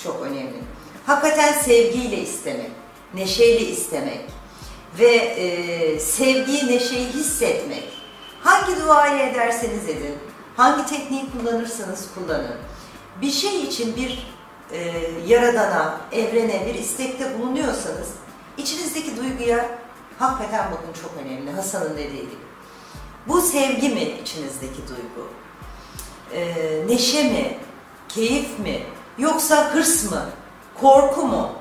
[SPEAKER 3] çok önemli. Hakikaten sevgiyle istemek, neşeyle istemek ve e, sevgiyi, neşeyi hissetmek. Hangi duayı ederseniz edin, hangi tekniği kullanırsanız kullanın. Bir şey için bir e, yaradana, evrene bir istekte bulunuyorsanız içinizdeki duyguya hakikaten bakın çok önemli. Hasan'ın dediği gibi. Bu sevgi mi içinizdeki duygu? Ee, neşe mi? Keyif mi? Yoksa hırs mı? Korku mu?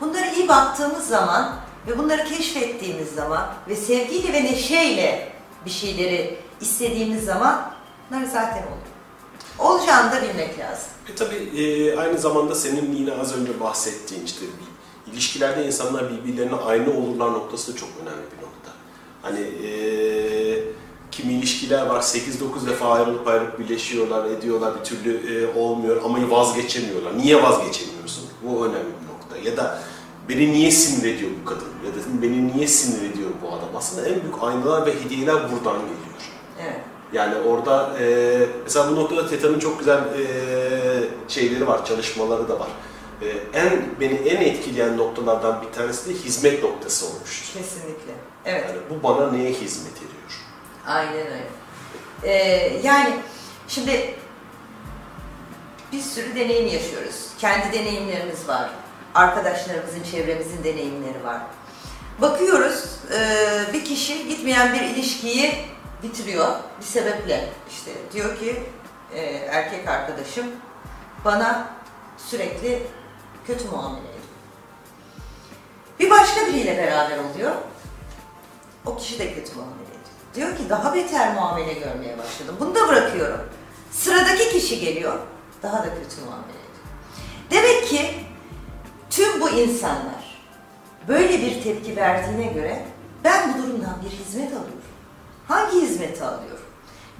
[SPEAKER 3] Bunlara iyi baktığımız zaman ve bunları keşfettiğimiz zaman ve sevgiyle ve neşeyle bir şeyleri istediğimiz zaman bunlar zaten olur. Olacağını da bilmek lazım.
[SPEAKER 2] E tabii e, aynı zamanda senin yine az önce bahsettiğin işte ilişkilerde insanlar birbirlerine aynı olurlar noktası da çok önemli bir nokta. Hani e, kimi ilişkiler var 8-9 defa ayrılıp ayrılıp birleşiyorlar, ediyorlar bir türlü e, olmuyor ama vazgeçemiyorlar. Niye vazgeçemiyorsun? Bu önemli bir nokta. Ya da beni niye sinir ediyor bu kadın? Ya da beni niye sinir ediyor bu adam? Aslında en büyük aynalar ve hediyeler buradan geliyor.
[SPEAKER 3] Evet.
[SPEAKER 2] Yani orada e, mesela bu noktada TETA'nın çok güzel e, şeyleri var, çalışmaları da var. E, en beni en etkileyen noktalardan bir tanesi de hizmet noktası olmuştur.
[SPEAKER 3] Kesinlikle. Evet.
[SPEAKER 2] Yani bu bana neye hizmet ediyor?
[SPEAKER 3] Aynen öyle. Ee, yani şimdi bir sürü deneyim yaşıyoruz. Kendi deneyimlerimiz var. Arkadaşlarımızın, çevremizin deneyimleri var. Bakıyoruz e, bir kişi gitmeyen bir ilişkiyi bitiriyor bir sebeple. İşte diyor ki e, erkek arkadaşım bana sürekli kötü muamele ediyor. Bir başka biriyle beraber oluyor. O kişi de kötü muamele ediyor. Diyor ki daha beter muamele görmeye başladım. Bunu da bırakıyorum. Sıradaki kişi geliyor. Daha da kötü muamele ediyor. Demek ki tüm bu insanlar böyle bir tepki verdiğine göre ben bu durumdan bir hizmet alıyorum. Hangi hizmeti alıyorum?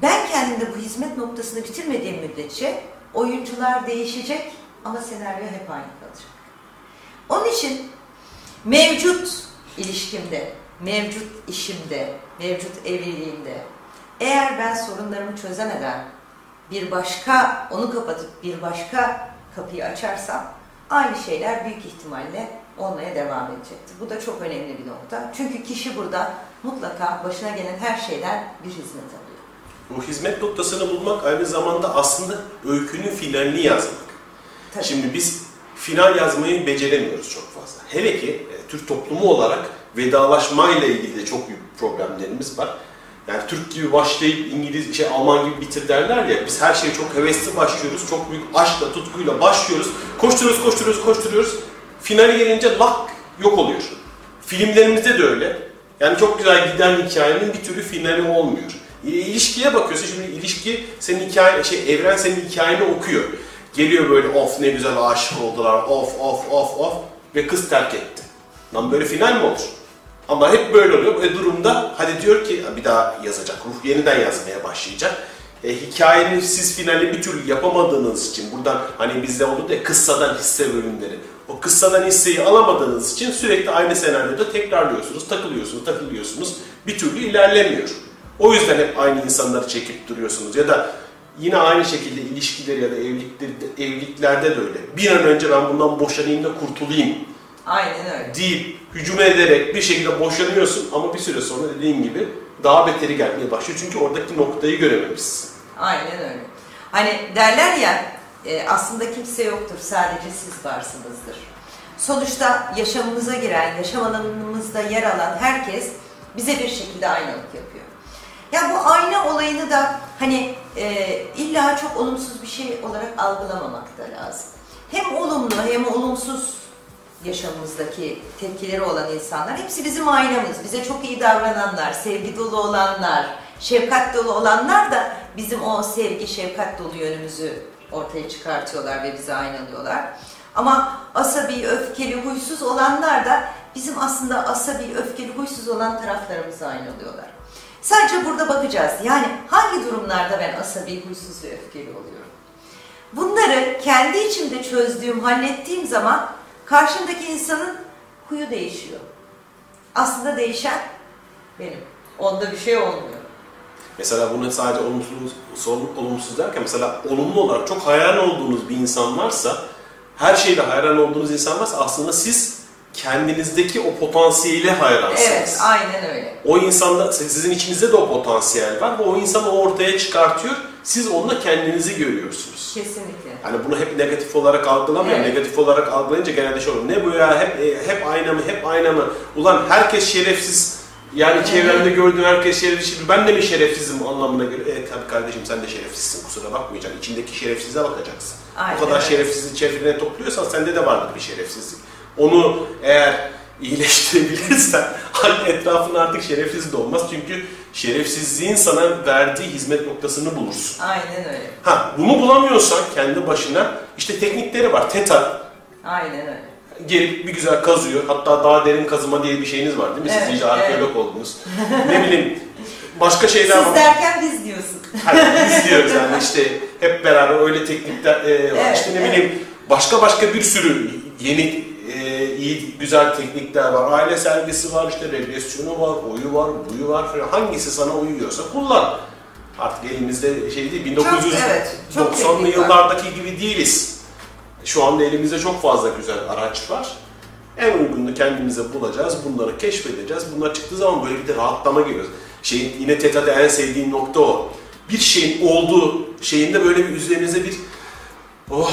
[SPEAKER 3] Ben kendimde bu hizmet noktasını bitirmediğim müddetçe oyuncular değişecek ama senaryo hep aynı. Onun için mevcut ilişkimde, mevcut işimde, mevcut evliliğimde eğer ben sorunlarımı çözemeden bir başka, onu kapatıp bir başka kapıyı açarsam aynı şeyler büyük ihtimalle olmaya devam edecektir. Bu da çok önemli bir nokta. Çünkü kişi burada mutlaka başına gelen her şeyden bir hizmet alıyor.
[SPEAKER 2] Bu hizmet noktasını bulmak aynı zamanda aslında öykünün finalini yazmak.
[SPEAKER 3] Tabii.
[SPEAKER 2] Şimdi biz final yazmayı beceremiyoruz çok fazla. Hele ki e, Türk toplumu olarak vedalaşmayla ilgili de çok büyük problemlerimiz var. Yani Türk gibi başlayıp İngiliz, şey Alman gibi bitir derler ya. Biz her şeye çok hevesli başlıyoruz. Çok büyük aşkla, tutkuyla başlıyoruz. Koşturuyoruz, koşturuyoruz, koşturuyoruz. Finale gelince lak yok oluyor. Filmlerimizde de öyle. Yani çok güzel giden hikayenin bir türlü finali olmuyor. İlişkiye bakıyorsun şimdi ilişki senin hikaye, şey evren senin hikayeni okuyor. Geliyor böyle of ne güzel aşık oldular of of of of ve kız terk etti. Lan böyle final mi olur? Ama hep böyle oluyor. Bu durumda hadi diyor ki bir daha yazacak. Ruh yeniden yazmaya başlayacak. E, hikayenin siz finali bir türlü yapamadığınız için buradan hani bizde olur ya kıssadan hisse bölümleri. O kıssadan hisseyi alamadığınız için sürekli aynı senaryoda tekrarlıyorsunuz, takılıyorsunuz, takılıyorsunuz. Bir türlü ilerlemiyor. O yüzden hep aynı insanları çekip duruyorsunuz. Ya da yine aynı şekilde ilişkileri ya da evlilikleri, evliliklerde de öyle. Bir an önce ben bundan boşanayım da kurtulayım
[SPEAKER 3] Aynen öyle.
[SPEAKER 2] deyip hücum ederek bir şekilde boşanıyorsun ama bir süre sonra dediğin gibi daha beteri gelmeye başlıyor. Çünkü oradaki noktayı görememişsin.
[SPEAKER 3] Aynen öyle. Hani derler ya e, aslında kimse yoktur sadece siz varsınızdır. Sonuçta yaşamımıza giren, yaşam alanımızda yer alan herkes bize bir şekilde aynalık yapıyor. Ya bu ayna olayını da hani e, illa çok olumsuz bir şey olarak algılamamak da lazım. Hem olumlu hem olumsuz yaşamımızdaki tepkileri olan insanlar hepsi bizim aynamız. Bize çok iyi davrananlar, sevgi dolu olanlar, şefkat dolu olanlar da bizim o sevgi, şefkat dolu yönümüzü ortaya çıkartıyorlar ve bize aynalıyorlar. Ama asabi, öfkeli, huysuz olanlar da bizim aslında asabi, öfkeli, huysuz olan taraflarımızı aynalıyorlar. Sadece burada bakacağız. Yani hangi durumlarda ben asabi, huysuz ve öfkeli oluyorum? Bunları kendi içimde çözdüğüm, hallettiğim zaman karşımdaki insanın huyu değişiyor. Aslında değişen benim. Onda bir şey olmuyor.
[SPEAKER 2] Mesela bunu sadece olumsuz, olumsuz derken mesela olumlu olarak çok hayran olduğunuz bir insan varsa her şeyde hayran olduğunuz insan varsa aslında siz kendinizdeki o potansiyele hayransınız.
[SPEAKER 3] Evet, aynen öyle.
[SPEAKER 2] O insanda, sizin içinizde de o potansiyel var ve o insan o ortaya çıkartıyor. Siz onunla kendinizi görüyorsunuz.
[SPEAKER 3] Kesinlikle.
[SPEAKER 2] Hani bunu hep negatif olarak algılamıyor.
[SPEAKER 3] Evet.
[SPEAKER 2] Negatif olarak algılayınca genelde şey olur. Ne bu ya? Hep e, hep aynı mı? Hep aynı mı? Ulan herkes şerefsiz. Yani çevremde gördüğün herkes şerefsiz. Ben de mi şerefsizim anlamına göre? Evet tabii kardeşim sen de şerefsizsin. Kusura bakmayacaksın. İçindeki şerefsize bakacaksın.
[SPEAKER 3] Aynen
[SPEAKER 2] o kadar
[SPEAKER 3] öyle.
[SPEAKER 2] şerefsizliği çevrene topluyorsan sende de vardır bir şerefsizlik. Onu eğer iyileştirebilirsen <laughs> etrafın artık şerefsiz de olmaz. Çünkü şerefsizliğin sana verdiği hizmet noktasını bulursun.
[SPEAKER 3] Aynen öyle.
[SPEAKER 2] Ha bunu bulamıyorsan kendi başına işte teknikleri var. Teta
[SPEAKER 3] Aynen öyle.
[SPEAKER 2] gelip bir güzel kazıyor. Hatta daha derin kazıma diye bir şeyiniz var değil mi? Siz
[SPEAKER 3] Evet,
[SPEAKER 2] iyice arkeolog oldunuz. ne bileyim başka şeyler
[SPEAKER 3] Siz
[SPEAKER 2] var.
[SPEAKER 3] derken biz diyorsun.
[SPEAKER 2] Hani biz diyoruz yani işte hep beraber öyle teknikler e, var.
[SPEAKER 3] Evet,
[SPEAKER 2] işte ne
[SPEAKER 3] evet.
[SPEAKER 2] bileyim başka başka bir sürü yeni e, iyi güzel teknikler var. Aile sergisi var, işte regresyonu var, oyu var, buyu var falan. Hangisi sana uyuyorsa kullan. Artık elimizde şey değil,
[SPEAKER 3] Çok, evet, çok
[SPEAKER 2] 1990'lı
[SPEAKER 3] teknik var.
[SPEAKER 2] yıllardaki gibi değiliz. Şu anda elimizde çok fazla güzel araç var. En uygununu kendimize bulacağız, bunları keşfedeceğiz. Bunlar çıktığı zaman böyle bir de rahatlama geliyor. Şeyin, yine TETA'da en sevdiğim nokta o. Bir şeyin olduğu şeyinde böyle bir üzerinize bir oh,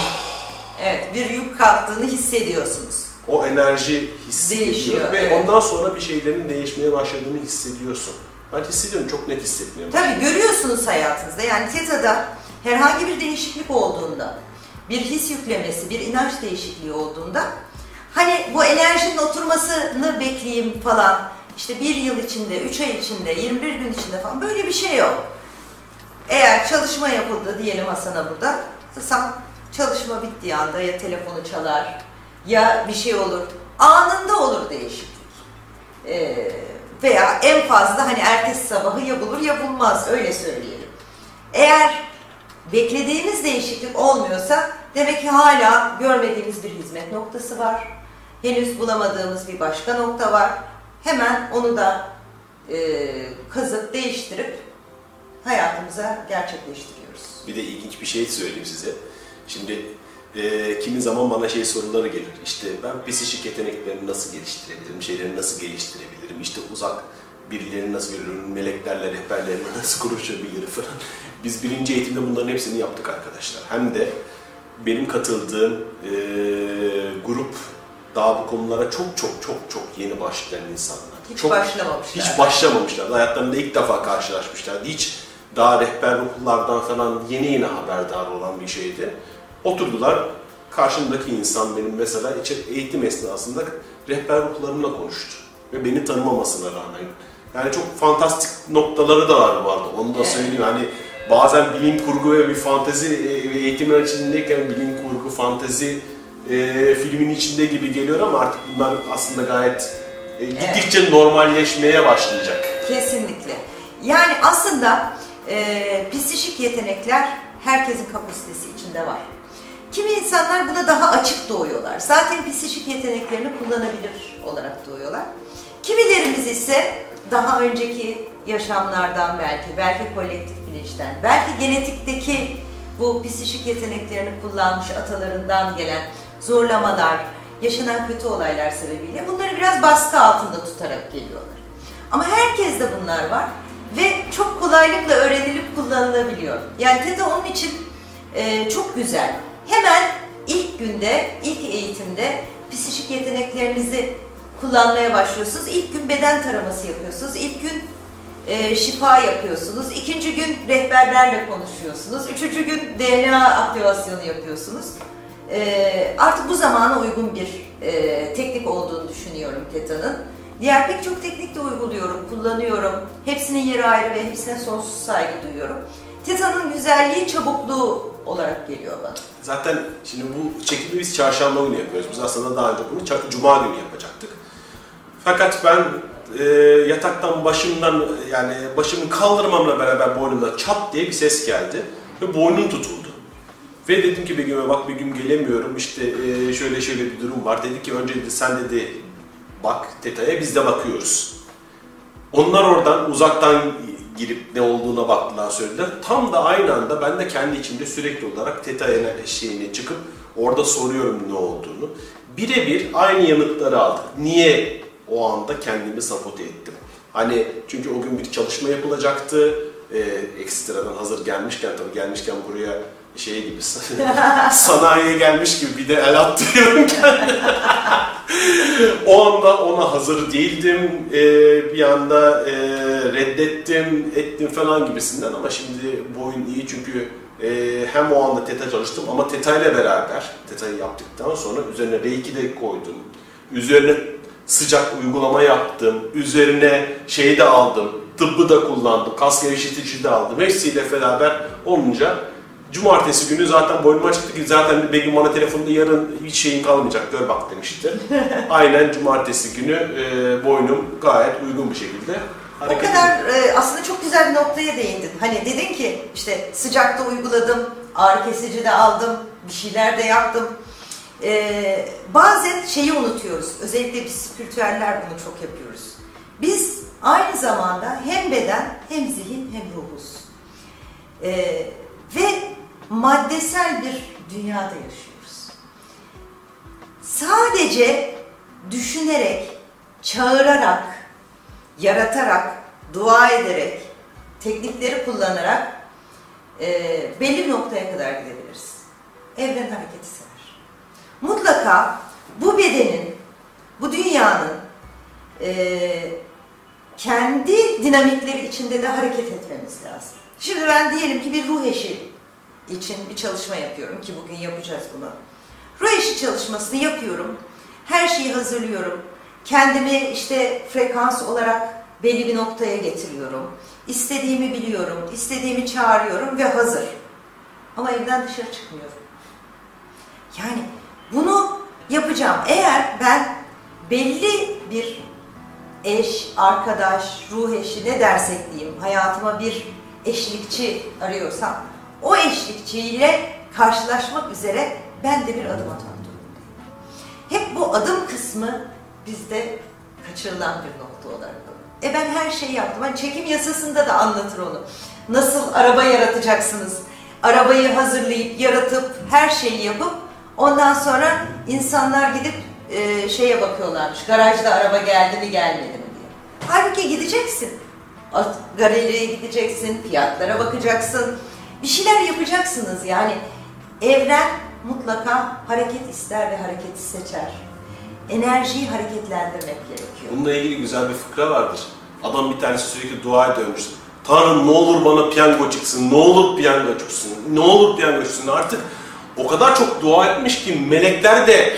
[SPEAKER 3] Evet, bir yük kalktığını hissediyorsunuz.
[SPEAKER 2] o enerji hissediyor
[SPEAKER 3] Değişiyor,
[SPEAKER 2] ve
[SPEAKER 3] evet.
[SPEAKER 2] ondan sonra bir şeylerin değişmeye başladığını hissediyorsun. Ben hissediyorum, çok net hissetmiyorum.
[SPEAKER 3] Tabii görüyorsunuz hayatınızda. Yani TETA'da herhangi bir değişiklik olduğunda, bir his yüklemesi, bir inanç değişikliği olduğunda hani bu enerjinin oturmasını bekleyeyim falan işte bir yıl içinde, üç ay içinde, 21 gün içinde falan böyle bir şey yok. Eğer çalışma yapıldı diyelim Hasan'a burada, Hasan çalışma bittiği anda ya telefonu çalar ya bir şey olur. Anında olur değişiklik. Ee, veya en fazla hani ertesi sabahı ya bulur ya bulmaz öyle söyleyelim. Eğer beklediğimiz değişiklik olmuyorsa demek ki hala görmediğimiz bir hizmet noktası var. Henüz bulamadığımız bir başka nokta var. Hemen onu da e, kazıp değiştirip hayatımıza gerçekleştiriyoruz.
[SPEAKER 2] Bir de ilginç bir şey söyleyeyim size. Şimdi e, kimi zaman bana şey soruları gelir. İşte ben psişik yeteneklerini nasıl geliştirebilirim, şeyleri nasıl geliştirebilirim, işte uzak birilerini nasıl görürüm, meleklerle, rehberlerle <laughs> nasıl konuşabilirim falan. Biz birinci eğitimde bunların hepsini yaptık arkadaşlar. Hem de benim katıldığım e, grup daha bu konulara çok çok çok çok yeni başlayan insanlar.
[SPEAKER 3] Hiç
[SPEAKER 2] çok,
[SPEAKER 3] başlamamışlar.
[SPEAKER 2] Hiç başlamamışlar. Hayatlarında ilk defa karşılaşmışlardı. Hiç daha rehber ruhlardan falan yeni yeni haberdar olan bir şeydi. Oturdular. Karşımdaki insan benim mesela eğitim esnasında rehber ruhlarımla konuştu. Ve beni tanımamasına rağmen. Yani çok fantastik noktaları da var arada. Onu da
[SPEAKER 3] Evet.
[SPEAKER 2] söyleyeyim. Hani bazen bilim kurgu ve bir fantezi e, eğitimler içindeyken bilim kurgu, fantezi e, filmin içinde gibi geliyor ama artık bunlar aslında gayet e, gittikçe normalleşmeye başlayacak.
[SPEAKER 3] Kesinlikle. Yani aslında e, psişik yetenekler herkesin kapasitesi içinde var. Kimi insanlar buna daha açık doğuyorlar. Zaten psişik yeteneklerini kullanabilir olarak doğuyorlar. Kimilerimiz ise daha önceki yaşamlardan belki, belki kolektif bilinçten, belki genetikteki bu psişik yeteneklerini kullanmış atalarından gelen zorlamalar, yaşanan kötü olaylar sebebiyle bunları biraz baskı altında tutarak geliyorlar. Ama herkeste bunlar var. ve çok kolaylıkla öğrenilip kullanılabiliyor. Yani TETA onun için e, çok güzel. Hemen ilk günde, ilk eğitimde psikik yeteneklerinizi kullanmaya başlıyorsunuz. İlk gün beden taraması yapıyorsunuz. İlk gün e, şifa yapıyorsunuz. İkinci gün rehberlerle konuşuyorsunuz. Üçüncü gün DNA aktivasyonu yapıyorsunuz. E, artık bu zamana uygun bir e, teknik olduğunu düşünüyorum TETA'nın. Diğer pek çok teknik de uyguluyorum, kullanıyorum. Hepsinin yeri ayrı ve hepsine sonsuz saygı duyuyorum. TETA'nın güzelliği çabukluğu olarak geliyor bana.
[SPEAKER 2] Zaten şimdi bu çekimi biz çarşamba günü yapıyoruz. Biz aslında daha önce bunu cuma günü yapacaktık. Fakat ben e, yataktan başımdan yani başımı kaldırmamla beraber boynumda çat diye bir ses geldi ve boynum tutuldu. Ve dedim ki Begüm'e bak Begüm gelemiyorum işte e, şöyle şöyle bir durum var. Dedi ki önce dedi sen dedi bak teta'ya biz de bakıyoruz. Onlar oradan uzaktan girip ne olduğuna baktılar söylediler. Tam da aynı anda ben de kendi içimde sürekli olarak teta şeyine çıkıp orada soruyorum ne olduğunu. Birebir aynı yanıtları aldık. Niye o anda kendimi sabote ettim? Hani çünkü o gün bir çalışma yapılacaktı. Ee, ekstradan hazır gelmişken tabii gelmişken buraya şey gibi <laughs> sanayiye gelmiş gibi bir de el attırıyorum kendime. <laughs> o anda ona hazır değildim. Ee, bir anda e, reddettim, ettim falan gibisinden ama şimdi bu oyun iyi çünkü e, hem o anda teta çalıştım ama teta ile beraber teta'yı yaptıktan sonra üzerine reiki de koydum. Üzerine sıcak uygulama yaptım. Üzerine şeyi de aldım. Tıbbı da kullandım. Kas gevşetici de aldım. Hepsiyle beraber olunca Cumartesi günü zaten boynuma çıktı ki zaten Begüm bana telefonda yarın hiç şeyin kalmayacak gör bak demişti. <laughs> Aynen cumartesi günü e, boynum gayet uygun bir şekilde
[SPEAKER 3] O kadar e, aslında çok güzel bir noktaya değindin. Hani dedin ki işte sıcakta uyguladım, ağrı kesici de aldım, bir şeyler de yaptım. E, bazen şeyi unutuyoruz. Özellikle biz spiritüeller bunu çok yapıyoruz. Biz aynı zamanda hem beden hem zihin hem ruhuz. E, maddesel bir dünyada yaşıyoruz. Sadece düşünerek, çağırarak, yaratarak, dua ederek, teknikleri kullanarak e, belli bir noktaya kadar gidebiliriz. Evren hareketi sever. Mutlaka bu bedenin, bu dünyanın e, kendi dinamikleri içinde de hareket etmemiz lazım. Şimdi ben diyelim ki bir ruh eşi için bir çalışma yapıyorum ki bugün yapacağız bunu. Ruh eşi çalışmasını yapıyorum. Her şeyi hazırlıyorum. Kendimi işte frekans olarak belli bir noktaya getiriyorum. İstediğimi biliyorum, istediğimi çağırıyorum ve hazır. Ama evden dışarı çıkmıyorum. Yani bunu yapacağım. Eğer ben belli bir eş, arkadaş, ruh eşi ne dersek diyeyim hayatıma bir eşlikçi arıyorsam o eşlikçiyle karşılaşmak üzere ben de bir adım atmak durumundayım. Hep bu adım kısmı bizde kaçırılan bir nokta olarak. E ben her şeyi yaptım. Hani çekim yasasında da anlatır onu. Nasıl araba yaratacaksınız? Arabayı hazırlayıp, yaratıp, her şeyi yapıp ondan sonra insanlar gidip e, şeye bakıyorlarmış. Garajda araba geldi mi gelmedi mi diye. Halbuki gideceksin. Galeriye gideceksin, fiyatlara bakacaksın. Bir şeyler yapacaksınız yani. Evren mutlaka hareket ister ve hareketi seçer. Enerjiyi hareketlendirmek gerekiyor.
[SPEAKER 2] Bununla ilgili güzel bir fıkra vardır. Adam bir tanesi sürekli dua ediyormuş. Tanrım ne olur bana piyango çıksın, ne olur piyango çıksın, ne olur piyango çıksın. Artık o kadar çok dua etmiş ki melekler de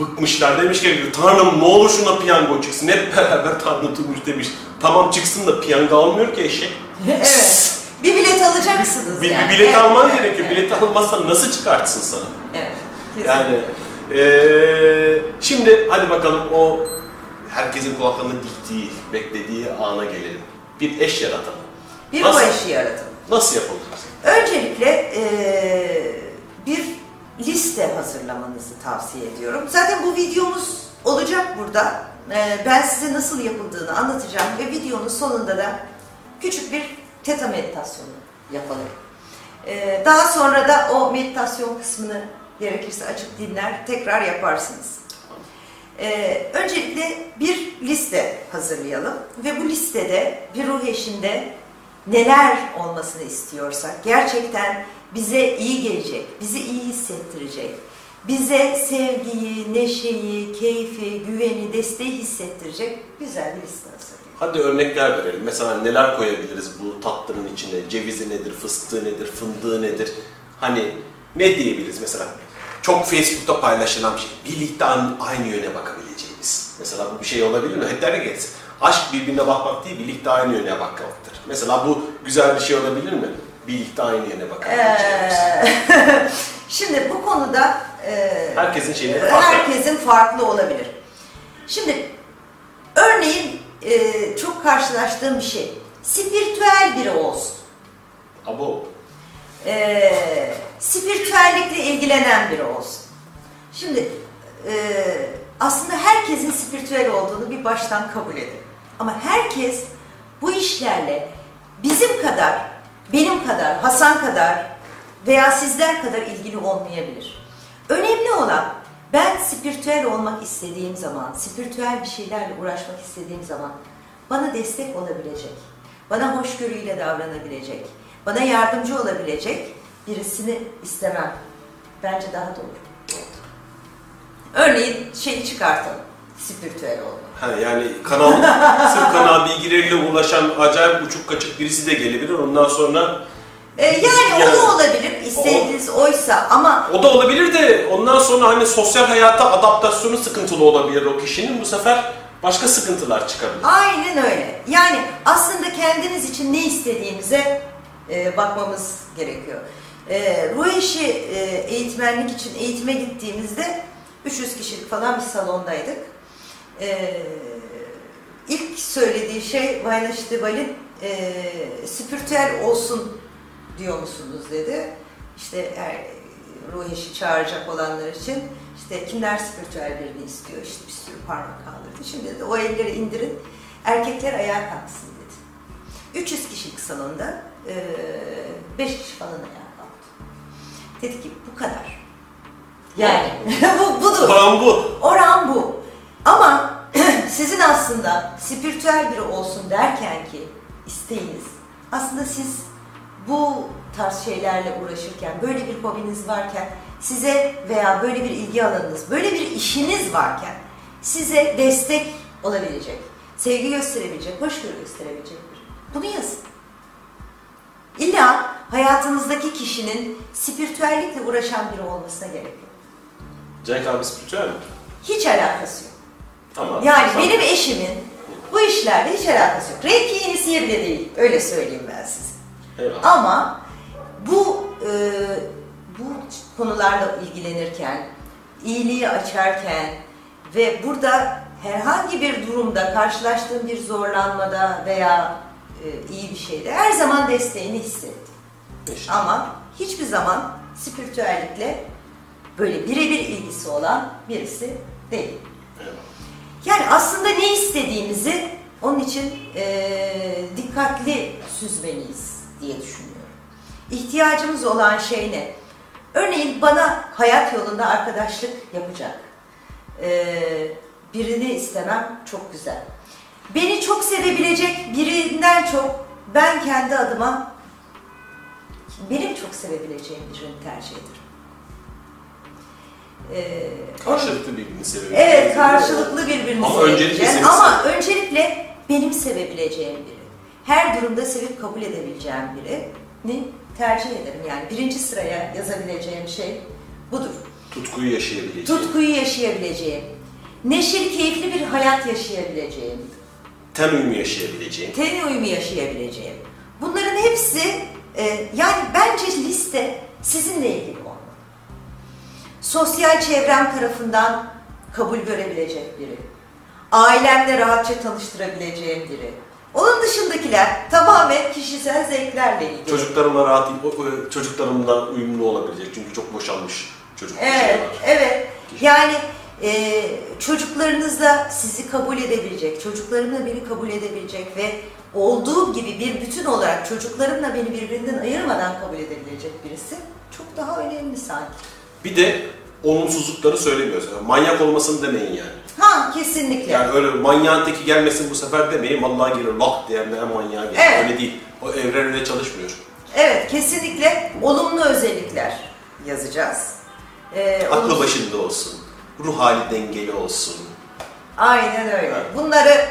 [SPEAKER 2] bıkmışlar. Demiş ki Tanrım ne olur şuna piyango çıksın. Hep <laughs> beraber Tanrı tutmuş demiş. Tamam çıksın da piyango almıyor ki eşek. <laughs>
[SPEAKER 3] evet. Bir bilet alacaksınız
[SPEAKER 2] Bir,
[SPEAKER 3] yani.
[SPEAKER 2] bir bilet
[SPEAKER 3] Evet,
[SPEAKER 2] alman
[SPEAKER 3] evet,
[SPEAKER 2] gerekiyor.
[SPEAKER 3] evet.
[SPEAKER 2] Bilet almazsan nasıl çıkartsın sana?
[SPEAKER 3] Evet. kesinlikle.
[SPEAKER 2] Yani eee, şimdi hadi bakalım o herkesin kulaklarında diktiği, beklediği ana gelelim. Bir eş yaratalım.
[SPEAKER 3] bir
[SPEAKER 2] Nasıl?
[SPEAKER 3] o eşi yaratın.
[SPEAKER 2] Nasıl yapılır?
[SPEAKER 3] Öncelikle eee, bir liste hazırlamanızı tavsiye ediyorum. Zaten bu videomuz olacak burada. Eee, ben size nasıl yapıldığını anlatacağım ve videonun sonunda da küçük bir teta meditasyonu yapalım. Eee, daha sonra da o meditasyon kısmını gerekirse açıp dinler, tekrar yaparsınız. Ee, öncelikle bir liste hazırlayalım ve bu listede bir ruh eşinde neler olmasını istiyorsak, gerçekten bize iyi gelecek, bizi iyi hissettirecek, bize sevgiyi, neşeyi, keyfi, güveni, desteği hissettirecek güzel bir liste hazırlayın.
[SPEAKER 2] Hadi örnekler verelim. Mesela neler koyabiliriz bu tatlının içine? Cevizi nedir, fıstığı nedir, fındığı nedir? Hani ne diyebiliriz mesela? Çok Facebook'ta paylaşılan bir şey. Birlikte aynı yöne bakabileceğimiz. Mesela bu bir şey olabilir mi? Hep der geçsin. Aşk birbirine bakmak değil, birlikte aynı yöne bakmaktır. Mesela bu güzel bir şey olabilir mi? Birlikte aynı yöne bakabileceğimiz.
[SPEAKER 3] Ee, <laughs> Şimdi bu konuda e,
[SPEAKER 2] Herkesin şeyleri farklı.
[SPEAKER 3] herkesin farklı olabilir. Şimdi örneğin e, çok karşılaştığım bir şey. Spiritüel biri olsun.
[SPEAKER 2] Abo.
[SPEAKER 3] e, spiritüellikle ilgilenen biri olsun. Şimdi e, aslında herkesin spiritüel olduğunu bir baştan kabul edin. Ama herkes bu işlerle bizim kadar, benim kadar, Hasan kadar veya sizler kadar ilgili olmayabilir. Önemli olan ben spiritüel olmak istediğim zaman, spiritüel bir şeylerle uğraşmak istediğim zaman bana destek olabilecek, bana hoşgörüyle davranabilecek, bana yardımcı olabilecek birisini istemem. Bence daha doğru. Örneğin şeyi çıkartalım. Spiritüel olmak.
[SPEAKER 2] Ha, yani kanal, sırf kanal bilgileriyle ulaşan acayip uçuk kaçık birisi de gelebilir. Ondan sonra
[SPEAKER 3] Ee, yani o da olabilir. istediğiniz oysa ama
[SPEAKER 2] O da olabilir de ondan sonra hani sosyal hayata adaptasyonu sıkıntılı olabilir o kişinin. Bu sefer başka sıkıntılar çıkabilir.
[SPEAKER 3] aynen öyle. Yani aslında kendiniz için ne istediğimize e, bakmamız gerekiyor. E, ruh eşi e, eğitmenlik için eğitime gittiğimizde 300 kişilik falan bir salondaydık. E, ilk söylediği şey Vaynashtibal'in e, spiritüel olsun diyor musunuz dedi. İşte er, ruh eşi çağıracak olanlar için işte kimler spiritüel birini istiyor işte bir sürü parmak kaldırdı. Şimdi de o elleri indirin erkekler ayağa kalksın dedi. 300 kişilik salonda 5 kişi falan ayağa kalktı. Dedi ki bu kadar. Yani <laughs> bu budur.
[SPEAKER 2] Oran bu.
[SPEAKER 3] Oran bu. Ama <clears throat> sizin aslında spiritüel biri olsun derken ki isteğiniz aslında siz bu tarz şeylerle uğraşırken, böyle bir hobiniz varken size veya böyle bir ilgi alanınız, böyle bir işiniz varken size destek olabilecek, sevgi gösterebilecek, hoşgörü gösterebilecek biri. Bunu yazın. İlla hayatınızdaki kişinin spiritüellikle uğraşan biri olmasına gerek yok.
[SPEAKER 2] Cenk abi spiritüel mi?
[SPEAKER 3] Hiç alakası yok.
[SPEAKER 2] Tamam.
[SPEAKER 3] Yani
[SPEAKER 2] Tamam.
[SPEAKER 3] benim eşimin bu işlerle hiç alakası yok. Reiki yenisiye bile değil. Öyle söyleyeyim ben size. Ama bu e, bu konularla ilgilenirken, iyiliği açarken ve burada herhangi bir durumda karşılaştığım bir zorlanmada veya e, iyi bir şeyde her zaman desteğini hissettim.
[SPEAKER 2] İşte.
[SPEAKER 3] Ama hiçbir zaman spiritüellikle böyle birebir ilgisi olan birisi değil. Yani aslında ne istediğimizi onun için eee, dikkatli süzmeliyiz diye düşünüyorum. İhtiyacımız olan şey ne? Örneğin bana hayat yolunda arkadaşlık yapacak birini istemem çok güzel. Beni çok sevebilecek birinden çok ben kendi adıma benim çok sevebileceğim birini tercih ederim. Onun-
[SPEAKER 2] Karşılıklı birbirini seviyor.
[SPEAKER 3] Evet, karşılıklı birbirini
[SPEAKER 2] Ama öncelikle
[SPEAKER 3] Ama
[SPEAKER 2] sev-
[SPEAKER 3] öncelikle benim sevebileceğim biri. Her durumda sevip kabul edebileceğim birini tercih ederim. Yani birinci sıraya yazabileceğim şey budur.
[SPEAKER 2] Tutkuyu yaşayabileceği.
[SPEAKER 3] Tutkuyu yaşayabileceğim. Neşeli, keyifli bir hayat yaşayabileceğim.
[SPEAKER 2] Ten uyumu yaşayabileceğin.
[SPEAKER 3] Ten uyumu yaşayabileceğim. Bunların hepsi e, yani bence liste sizinle ilgili olmalı. Sosyal çevrem tarafından kabul görebilecek biri. Ailemle rahatça tanıştırabileceğim biri. Onun dışındakiler tamamen kişisel zevklerle ilgili.
[SPEAKER 2] Çocuklarımla rahat, çocuklarımla uyumlu olabilecek. Çünkü çok boşanmış çocuk
[SPEAKER 3] Evet, evet. Yani e, çocuklarınızla sizi kabul edebilecek, çocuklarımla beni kabul edebilecek ve olduğum gibi bir bütün olarak çocuklarımla beni birbirinden ayırmadan kabul edebilecek birisi çok daha önemli sanki.
[SPEAKER 2] Bir de olumsuzlukları söylemiyoruz. Yani manyak olmasını demeyin yani.
[SPEAKER 3] Ha kesinlikle.
[SPEAKER 2] Yani öyle manyağın teki gelmesin bu sefer demeyin vallahi gelir lak diyen de en manyağı gelir.
[SPEAKER 3] Evet.
[SPEAKER 2] Öyle değil. O evren öyle çalışmıyor.
[SPEAKER 3] Evet kesinlikle olumlu özellikler yazacağız. Ee,
[SPEAKER 2] Aklı
[SPEAKER 3] olumsuz-
[SPEAKER 2] başında olsun. Ruh hali dengeli olsun.
[SPEAKER 3] Aynen öyle.
[SPEAKER 2] Evet.
[SPEAKER 3] Bunları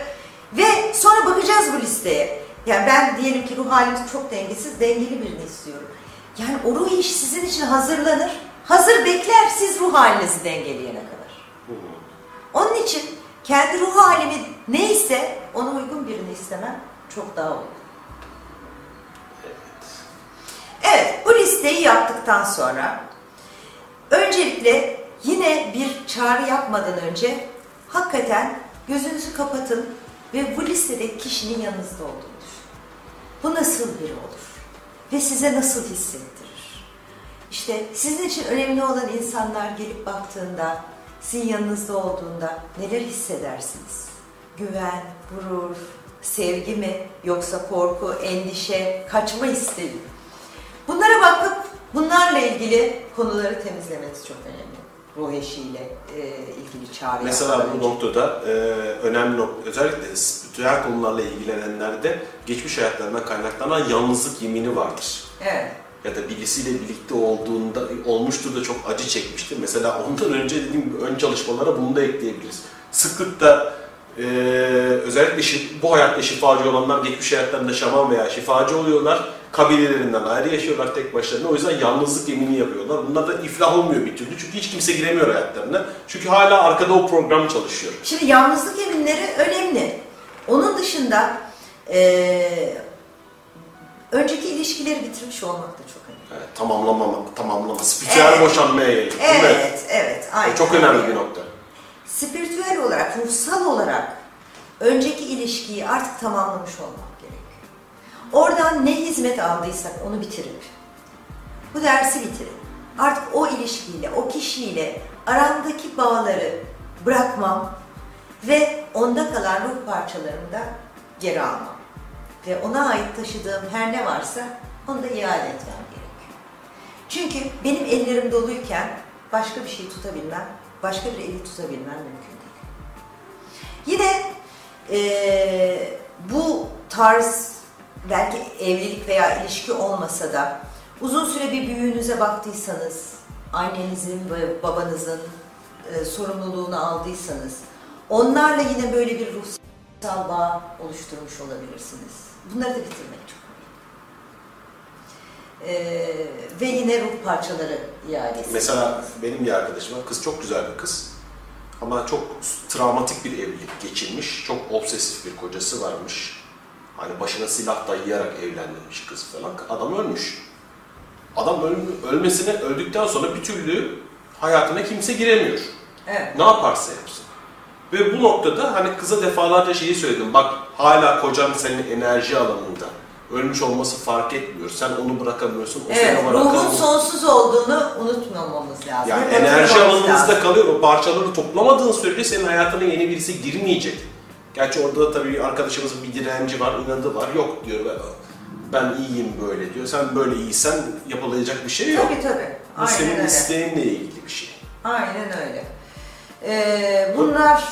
[SPEAKER 3] ve sonra bakacağız bu listeye. Yani ben diyelim ki ruh halimiz çok dengesiz, dengeli birini istiyorum. Yani o ruh iş sizin için hazırlanır. Hazır bekler siz ruh halinizi dengeleyene kadar. Onun için kendi ruh halimi neyse ona uygun birini istemem çok daha uygun. Evet, bu listeyi yaptıktan sonra öncelikle yine bir çağrı yapmadan önce hakikaten gözünüzü kapatın ve bu listedeki kişinin yanınızda olduğunu. Bu nasıl biri olur? Ve size nasıl hissettirir? İşte sizin için önemli olan insanlar gelip baktığında, sizin yanınızda olduğunda neler hissedersiniz? Güven, gurur, sevgi mi yoksa korku, endişe, kaçma isteği? Bunlara bakıp bunlarla ilgili konuları temizlemeniz çok önemli. Ruh eşiyle e, ilgili çağrı
[SPEAKER 2] Mesela bu
[SPEAKER 3] önce.
[SPEAKER 2] noktada e, önemli nokta, özellikle spiritüel konularla ilgilenenlerde geçmiş hayatlarına kaynaklanan yalnızlık yemini vardır.
[SPEAKER 3] Evet.
[SPEAKER 2] Ya da birisiyle birlikte olduğunda olmuştur da çok acı çekmiştir. Mesela ondan önce dediğim gibi ön çalışmalara bunu da ekleyebiliriz. Sıklıkla e, özellikle şi- bu hayatta şifacı olanlar geçmiş hayatlarında şaman veya şifacı oluyorlar. Kabilelerinden ayrı yaşıyorlar tek başlarına. O yüzden yalnızlık yemini yapıyorlar. Bunlar da iflah olmuyor bir türlü. Çünkü hiç kimse giremiyor hayatlarına. Çünkü hala arkada o program çalışıyor.
[SPEAKER 3] Şimdi yalnızlık eminleri önemli. Onun dışında e, önceki ilişkileri bitirmiş olmak da çok önemli.
[SPEAKER 2] Evet, tamamlama, tamamlama, spiritüel
[SPEAKER 3] Evet.
[SPEAKER 2] boşanmaya mi?
[SPEAKER 3] Evet, evet.
[SPEAKER 2] O
[SPEAKER 3] Aynen.
[SPEAKER 2] çok önemli bir nokta.
[SPEAKER 3] Spiritüel olarak, ruhsal olarak önceki ilişkiyi artık tamamlamış olmak gerekiyor. Oradan ne hizmet aldıysak onu bitirip, bu dersi bitirip, artık o ilişkiyle, o kişiyle aramdaki bağları bırakmam ve onda kalan ruh parçalarımı da geri almam. Ve ona ait taşıdığım her ne varsa onu da iade etmem gerekiyor. Çünkü benim ellerim doluyken başka bir şey tutabilmem, başka bir eli tutabilmem mümkün değil. Yine eee, bu tarz belki evlilik veya ilişki olmasa da uzun süre bir büyüğünüze baktıysanız, annenizin ve babanızın e, sorumluluğunu aldıysanız, onlarla yine böyle bir ruhsal bağ oluşturmuş olabilirsiniz. Bunları da bitirmek çok. Eee, ve yine ruh parçaları iadesi.
[SPEAKER 2] Mesela benim bir arkadaşım var. Kız çok güzel bir kız. Ama çok travmatik bir evlilik geçirmiş. Çok obsesif bir kocası varmış. Hani başına silah dayayarak evlendirmiş kız falan. Adam ölmüş. Adam öl- ölmesine öldükten sonra bir türlü hayatına kimse giremiyor.
[SPEAKER 3] Evet.
[SPEAKER 2] Ne yaparsa yapsın. Ve bu noktada hani kıza defalarca şeyi söyledim. Bak hala kocan senin enerji alanında. Ölmüş olması fark etmiyor. Sen onu bırakamıyorsun. O
[SPEAKER 3] Evet,
[SPEAKER 2] seni
[SPEAKER 3] ruhun sonsuz olduğunu unutmamamız lazım.
[SPEAKER 2] Yani
[SPEAKER 3] Hep
[SPEAKER 2] enerji alanınızda
[SPEAKER 3] lazım.
[SPEAKER 2] kalıyor. O parçaları toplamadığın sürece senin hayatına yeni birisi girmeyecek. Gerçi orada da tabii arkadaşımızın bir direnci var, inadı var. Yok diyor ben, ben iyiyim böyle diyor. Sen böyle iyisen yapılacak bir şey yok.
[SPEAKER 3] Tabii tabii.
[SPEAKER 2] Bu
[SPEAKER 3] Aynen
[SPEAKER 2] senin
[SPEAKER 3] öyle.
[SPEAKER 2] isteğinle ilgili bir şey.
[SPEAKER 3] Aynen öyle. Ee, bunlar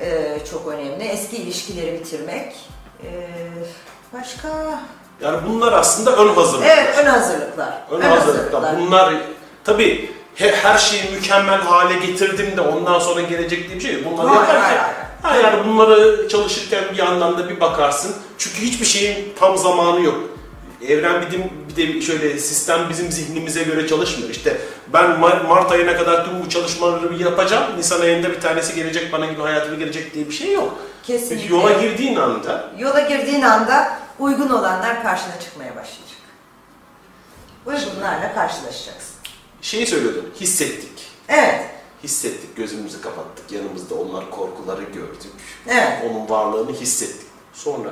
[SPEAKER 3] e, çok önemli. Eski ilişkileri bitirmek. Ee, başka?
[SPEAKER 2] Yani bunlar aslında ön hazırlıklar.
[SPEAKER 3] Evet, ön hazırlıklar.
[SPEAKER 2] Ön hazırlıklar. Bunlar tabii he- her şeyi mükemmel hale getirdim de ondan sonra gelecek diye bir şey yok. Bunları
[SPEAKER 3] Hayır,
[SPEAKER 2] yaparken,
[SPEAKER 3] hayır, hayır.
[SPEAKER 2] Ha, yani bunları çalışırken bir yandan da bir bakarsın. Çünkü hiçbir şeyin tam zamanı yok. Evren bir de, bir de şöyle sistem bizim zihnimize göre çalışmıyor. İşte ben Mar- Mart ayına kadar tüm bu çalışmaları yapacağım. Nisan ayında bir tanesi gelecek bana gibi hayatıma gelecek diye bir şey yok.
[SPEAKER 3] Kesinlikle.
[SPEAKER 2] Yola girdiğin anda
[SPEAKER 3] Yola girdiğin anda uygun olanlar karşına çıkmaya başlayacak. Uygunlarla karşılaşacaksın.
[SPEAKER 2] şeyi söylüyordum. Hissettik.
[SPEAKER 3] Evet,
[SPEAKER 2] Hissettik, gözümüzü kapattık. Yanımızda onlar korkuları gördük.
[SPEAKER 3] evet.
[SPEAKER 2] Onun varlığını hissettik. Sonra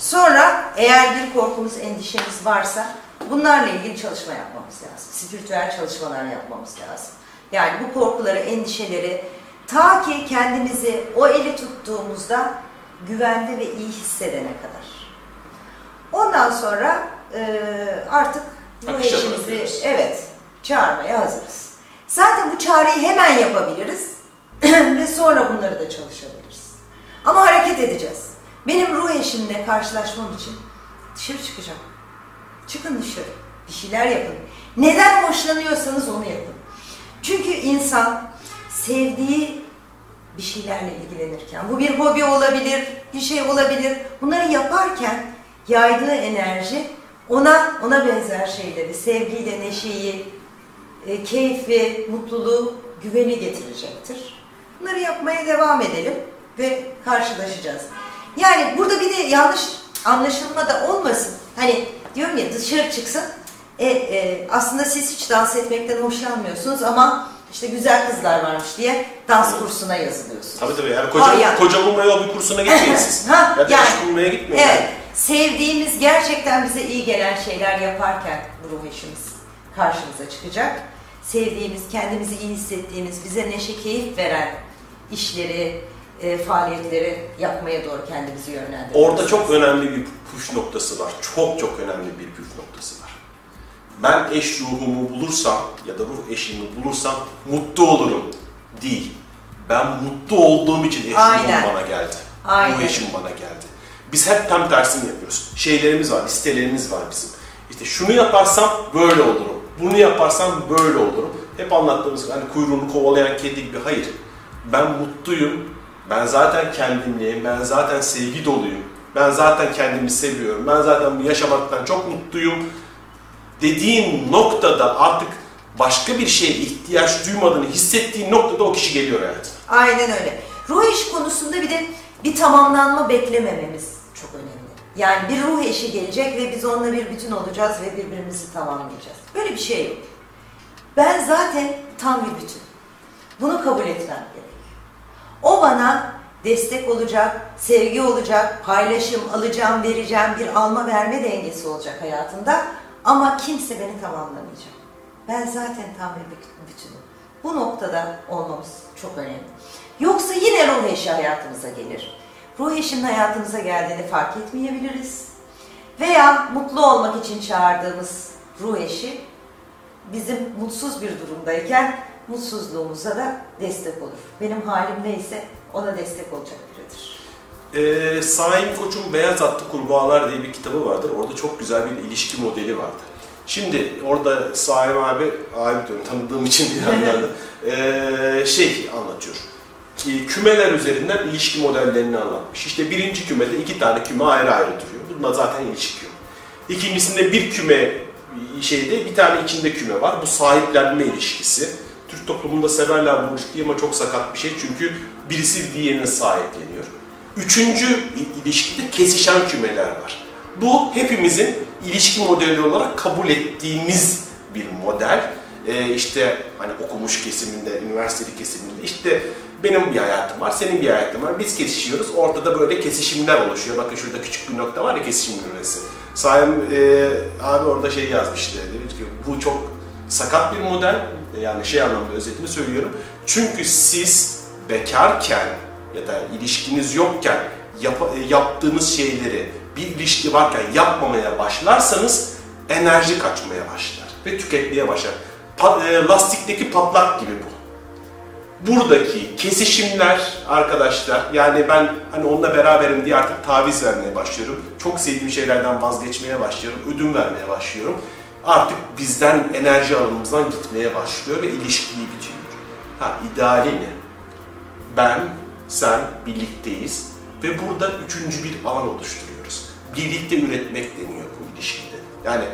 [SPEAKER 3] Sonra eğer bir korkumuz, endişemiz varsa bunlarla ilgili çalışma yapmamız lazım. Spiritüel çalışmalar yapmamız lazım. Yani bu korkuları, endişeleri ta ki kendimizi o eli tuttuğumuzda güvende ve iyi hissedene kadar. Ondan sonra e, artık bu
[SPEAKER 2] Akışa
[SPEAKER 3] eşimizi evet çağırmaya hazırız. Zaten bu çağrıyı hemen yapabiliriz. <clears throat> Ve sonra bunları da çalışabiliriz. Ama hareket edeceğiz. Benim ruh eşimle karşılaşmam için dışarı çıkacağım. Çıkın dışarı. Bir şeyler yapın. Neden hoşlanıyorsanız onu yapın. Çünkü insan sevdiği bir şeylerle ilgilenirken, bu bir hobi olabilir, bir şey olabilir. Bunları yaparken yaydığı enerji ona ona benzer şeyleri, sevgiyi de neşeyi, e, keyfi, mutluluğu, güveni getirecektir. Bunları yapmaya devam edelim ve karşılaşacağız. Yani burada bir de yanlış anlaşılma da olmasın. Hani diyorum ya dışarı çıksın. E, e, aslında siz hiç dans etmekten hoşlanmıyorsunuz ama işte güzel kızlar varmış diye dans kursuna yazılıyorsunuz.
[SPEAKER 2] Tabii tabii yani koca,
[SPEAKER 3] Hayır.
[SPEAKER 2] koca bulmaya bir kursuna gitmeyin siz.
[SPEAKER 3] Ha,
[SPEAKER 2] ya da
[SPEAKER 3] yani,
[SPEAKER 2] iş bulmaya gitmeyin.
[SPEAKER 3] Evet. Sevdiğimiz gerçekten bize iyi gelen şeyler yaparken bu ruh eşimiz karşımıza çıkacak. Sevdiğimiz, kendimizi iyi hissettiğimiz, bize neşe, keyif veren işleri, e, faaliyetleri yapmaya doğru kendimizi yönlendirmemiz.
[SPEAKER 2] Orada çok önemli bir püf noktası var. Çok çok önemli bir püf noktası var. Ben eş ruhumu bulursam ya da ruh eşimi bulursam mutlu olurum değil. Ben mutlu olduğum için eş
[SPEAKER 3] Aynen.
[SPEAKER 2] ruhum bana geldi.
[SPEAKER 3] Aynen.
[SPEAKER 2] Ruh eşim bana geldi. Biz hep tam tersini yapıyoruz. Şeylerimiz var, listelerimiz var bizim. İşte şunu yaparsam böyle olurum. Bunu yaparsam böyle olurum. Hep anlattığımız gibi hani kuyruğunu kovalayan kedi gibi. Hayır. Ben mutluyum. Ben zaten kendimliyim. Ben zaten sevgi doluyum. Ben zaten kendimi seviyorum. Ben zaten bu yaşamaktan çok mutluyum. Dediğin noktada artık başka bir şeye ihtiyaç duymadığını hissettiğin noktada o kişi geliyor hayatına.
[SPEAKER 3] Aynen öyle. Ruh eşi konusunda bir de bir tamamlanma beklemememiz çok önemli. Yani bir ruh eşi gelecek ve biz onunla bir bütün olacağız ve birbirimizi tamamlayacağız. Böyle bir şey yok. Ben zaten tam bir bütün. Bunu kabul etmem gerek. O bana destek olacak, sevgi olacak, paylaşım, alacağım, vereceğim, bir alma verme dengesi olacak hayatında. Ama kimse beni tamamlamayacak. Ben zaten tam bir büt- bütünüm. Bu noktada olmamız çok önemli. Yoksa yine ruh eşi hayatımıza gelir. Ruh eşinin hayatımıza geldiğini fark etmeyebiliriz. Veya mutlu olmak için çağırdığımız ruh eşi bizim mutsuz bir durumdayken mutsuzluğumuza da destek olur. Benim halim neyse ona destek olacak biridir.
[SPEAKER 2] Ee, Saim Koç'un Beyaz Atlı Kurbağalar diye bir kitabı vardır. Orada çok güzel bir ilişki modeli vardı. Şimdi orada Saim abi, abi diyorum tanıdığım için bir yandan da, <laughs> ee, şey anlatıyor. Ki kümeler üzerinden ilişki modellerini anlatmış. İşte birinci kümede iki tane küme ayrı ayrı duruyor. Bunda zaten ilişki yok. İkincisinde bir küme şeyde bir tane içinde küme var. Bu sahiplenme ilişkisi. Türk toplumunda severler bu ilişkiyi ama çok sakat bir şey çünkü birisi diğerine sahipleniyor. Üçüncü il- ilişkide kesişen kümeler var. Bu hepimizin ilişki modeli olarak kabul ettiğimiz bir model. Ee, işte hani okumuş kesiminde, üniversiteli kesiminde işte benim bir hayatım var, senin bir hayatın var. Biz kesişiyoruz. Ortada böyle kesişimler oluşuyor. Bakın şurada küçük bir nokta var ya kesişim nokası. Sayın e, abi orada şey yazmıştı. Demiş ki bu çok sakat bir model. Yani şey anlamda özetini söylüyorum. Çünkü siz bekarken ya da ilişkiniz yokken yap- e, yaptığınız şeyleri bir ilişki varken yapmamaya başlarsanız enerji kaçmaya başlar ve tüketmeye başlar. Pa- e, lastikteki patlak gibi bu buradaki kesişimler arkadaşlar yani ben hani onunla beraberim diye artık taviz vermeye başlıyorum. Çok sevdiğim şeylerden vazgeçmeye başlıyorum. Ödün vermeye başlıyorum. Artık bizden enerji alanımızdan gitmeye başlıyor ve ilişkiyi bitiyor. Ha ideali ne? Ben, sen birlikteyiz ve burada üçüncü bir alan oluşturuyoruz. Birlikte üretmek deniyor bu ilişkide. Yani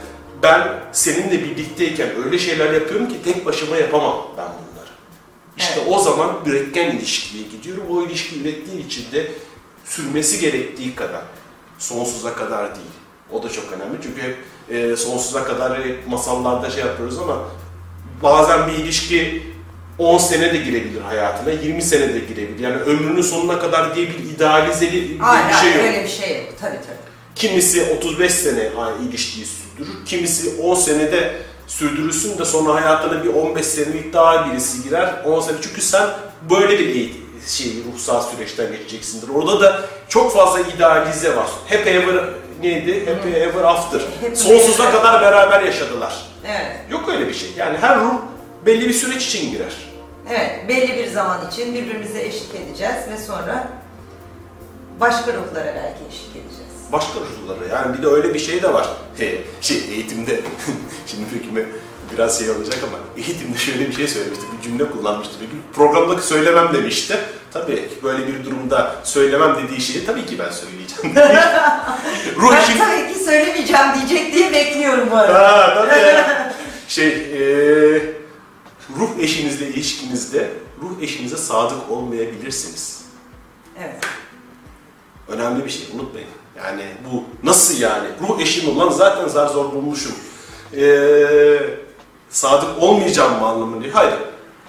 [SPEAKER 2] ben seninle birlikteyken öyle şeyler yapıyorum ki tek başıma yapamam ben bunları. İşte
[SPEAKER 3] Evet.
[SPEAKER 2] o zaman üretken ilişkiye gidiyorum. O ilişki ürettiği için de sürmesi gerektiği kadar, sonsuza kadar değil. O da çok önemli çünkü hep e, sonsuza kadar hep masallarda şey yapıyoruz ama bazen bir ilişki 10 sene de girebilir hayatına, 20 sene de girebilir. Yani ömrünün sonuna kadar diye bir idealizeli bir
[SPEAKER 3] Aynen
[SPEAKER 2] şey yok.
[SPEAKER 3] öyle bir şey yok. Tabii tabii.
[SPEAKER 2] Kimisi 35 sene ilişkiyi sürdürür, kimisi 10 senede sürdürürsün de sonra hayatına bir 15 senelik daha birisi girer. 10 sene çünkü sen böyle bir eğitim, şey, ruhsal süreçten geçeceksindir. Orada da çok fazla idealize var. Happy ever neydi? Happy ever after. Sonsuza kadar beraber yaşadılar.
[SPEAKER 3] Evet.
[SPEAKER 2] Yok öyle bir şey. Yani her ruh belli bir süreç için girer.
[SPEAKER 3] Evet, belli bir zaman için birbirimize eşlik edeceğiz ve sonra başka ruhlara belki eşlik edeceğiz.
[SPEAKER 2] Başka ruhları yani bir de öyle bir şey de var. He, şey eğitimde, <laughs> şimdi fikrime biraz şey olacak ama eğitimde şöyle bir şey söylemişti, bir cümle kullanmıştı bir gün. Programda söylemem demişti. Tabii böyle bir durumda söylemem dediği şeyi tabii ki ben söyleyeceğim. <laughs> Ruh
[SPEAKER 3] Ben
[SPEAKER 2] eşin...
[SPEAKER 3] tabii ki söylemeyeceğim diyecek diye bekliyorum bu arada.
[SPEAKER 2] Ha, tabii ya. <laughs> Şey, eee, ruh eşinizle ilişkinizde ruh eşinize sadık olmayabilirsiniz.
[SPEAKER 3] Evet.
[SPEAKER 2] Önemli bir şey, unutmayın. Yani bu nasıl yani? Ruh eşim olan zaten zar zor bulmuşum. Ee, sadık olmayacağım mı anlamında değil. Hayır.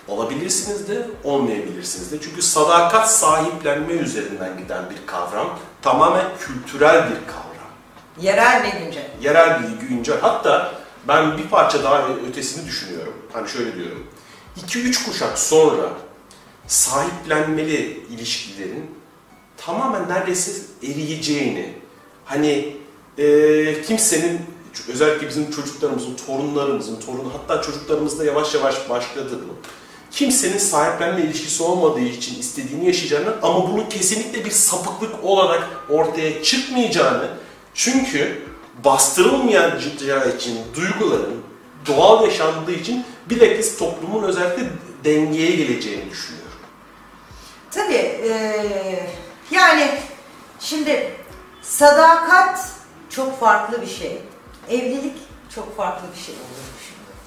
[SPEAKER 2] Olabilirsiniz de, olmayabilirsiniz de. Çünkü sadakat sahiplenme üzerinden giden bir kavram. Tamamen kültürel bir kavram.
[SPEAKER 3] Yerel ve güncel.
[SPEAKER 2] Yerel bilgi, güncel. Hatta ben bir parça daha ötesini düşünüyorum. Hani şöyle diyorum. 2-3 kuşak sonra sahiplenmeli ilişkilerin tamamen neredeyse eriyeceğini, hani e, kimsenin, özellikle bizim çocuklarımızın, torunlarımızın, torunu hatta çocuklarımızda yavaş yavaş başladı bu. Kimsenin sahiplenme ilişkisi olmadığı için istediğini yaşayacağını ama bunun kesinlikle bir sapıklık olarak ortaya çıkmayacağını çünkü bastırılmayacağı için duyguların doğal yaşandığı için bilakis toplumun özellikle dengeye geleceğini düşünüyorum.
[SPEAKER 3] Tabii eee, yani şimdi sadakat çok farklı bir şey. Evlilik çok farklı bir şey düşünüyorum.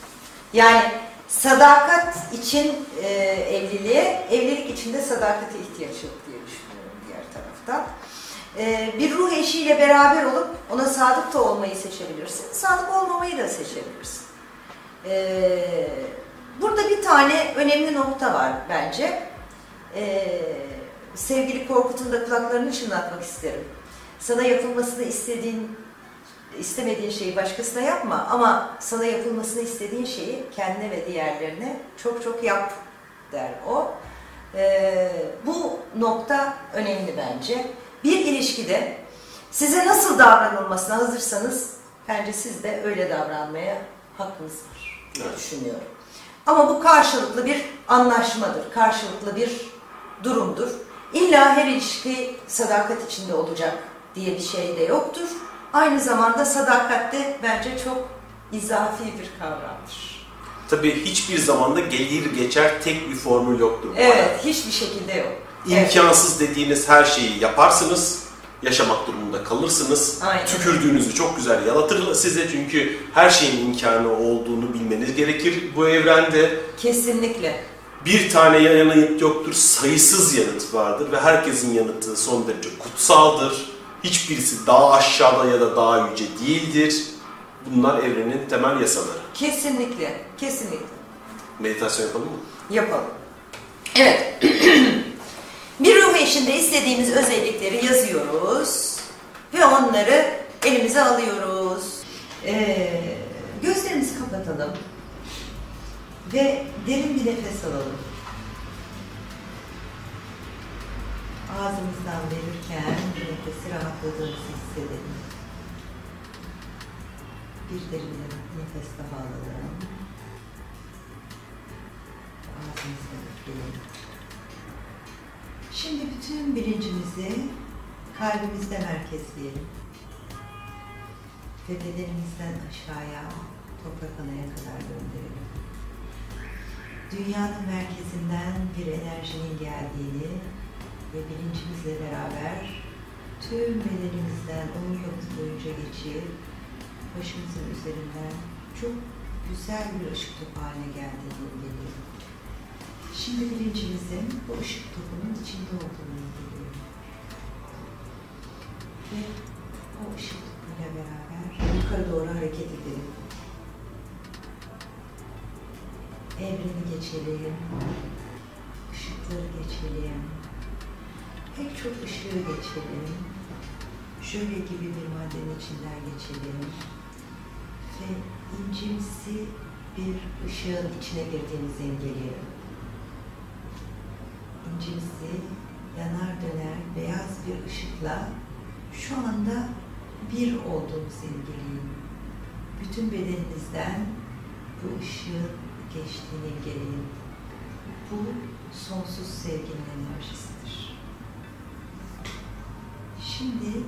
[SPEAKER 3] Yani sadakat için eee, evliliğe, evlilik için de sadakate ihtiyaç yok diye düşünüyorum diğer taraftan. Eee, bir ruh eşiyle beraber olup ona sadık da olmayı seçebilirsin, sadık olmamayı da seçebilirsin. Eee, burada bir tane önemli nokta var bence. Ee, sevgili Korkut'un da kulaklarını çınlatmak isterim. Sana yapılmasını istediğin, istemediğin şeyi başkasına yapma ama sana yapılmasını istediğin şeyi kendine ve diğerlerine çok çok yap der o. Ee, bu nokta önemli bence. Bir ilişkide size nasıl davranılmasına hazırsanız bence siz de öyle davranmaya hakkınız var diye
[SPEAKER 2] Evet.
[SPEAKER 3] düşünüyorum. Ama bu karşılıklı bir anlaşmadır, karşılıklı bir durumdur. İlla her ilişki sadakat içinde olacak diye bir şey de yoktur. Aynı zamanda sadakat de bence çok izafi bir kavramdır.
[SPEAKER 2] Tabii hiçbir zamanda gelir geçer tek bir formül yoktur.
[SPEAKER 3] Evet,
[SPEAKER 2] hayatta.
[SPEAKER 3] hiçbir şekilde yok. Evet.
[SPEAKER 2] İmkansız dediğiniz her şeyi yaparsınız, yaşamak durumunda kalırsınız.
[SPEAKER 3] Aynen.
[SPEAKER 2] Tükürdüğünüzü çok güzel yalatır size çünkü her şeyin imkanı olduğunu bilmeniz gerekir bu evrende.
[SPEAKER 3] Kesinlikle.
[SPEAKER 2] Bir tane yanıt yoktur, sayısız yanıt vardır ve herkesin yanıtı son derece kutsaldır. Hiçbirisi daha aşağıda ya da daha yüce değildir. Bunlar evrenin temel yasaları.
[SPEAKER 3] Kesinlikle. Kesinlikle.
[SPEAKER 2] Meditasyon yapalım mı?
[SPEAKER 3] Yapalım. Evet. <clears throat> bir ruh eşinde istediğimiz özellikleri yazıyoruz ve onları elimize alıyoruz. Ee, gözlerimizi kapatalım ve derin bir nefes alalım. Ağzımızdan verirken bu nefesi rahatladığımızı hissedelim. Bir derin nefes daha alalım. Ağzımızda üfleyelim. Şimdi bütün bilincimizi kalbimizde merkezleyelim. Ve bedenimizden aşağıya, toprak anaya kadar gönderelim. Dünyanın merkezinden bir enerjinin geldiğini ve bilincimizle beraber tüm bedenimizden omurgamız boyunca geçip başımızın üzerinden çok güzel bir ışık topu haline geldiğini geliyor. Şimdi bilincimizin bu ışık topunun içinde olduğunu biliyor. Ve o ışık topuyla beraber yukarı doğru hareket edelim. Evreni geçelim. ışıkları geçelim. Pek çok ışığı geçelim. Şöyle gibi bir maddenin içinden geçelim. Ve incimsi bir ışığın içine girdiğimizi imgeleyelim. İncimsi, yanar döner beyaz bir ışıkla şu anda bir olduğumuzu imgeleyin. Bütün bedeninizden bu ışığın geçtiğini imgeleyin. Bu sonsuz sevginin enerjisidir. Şimdi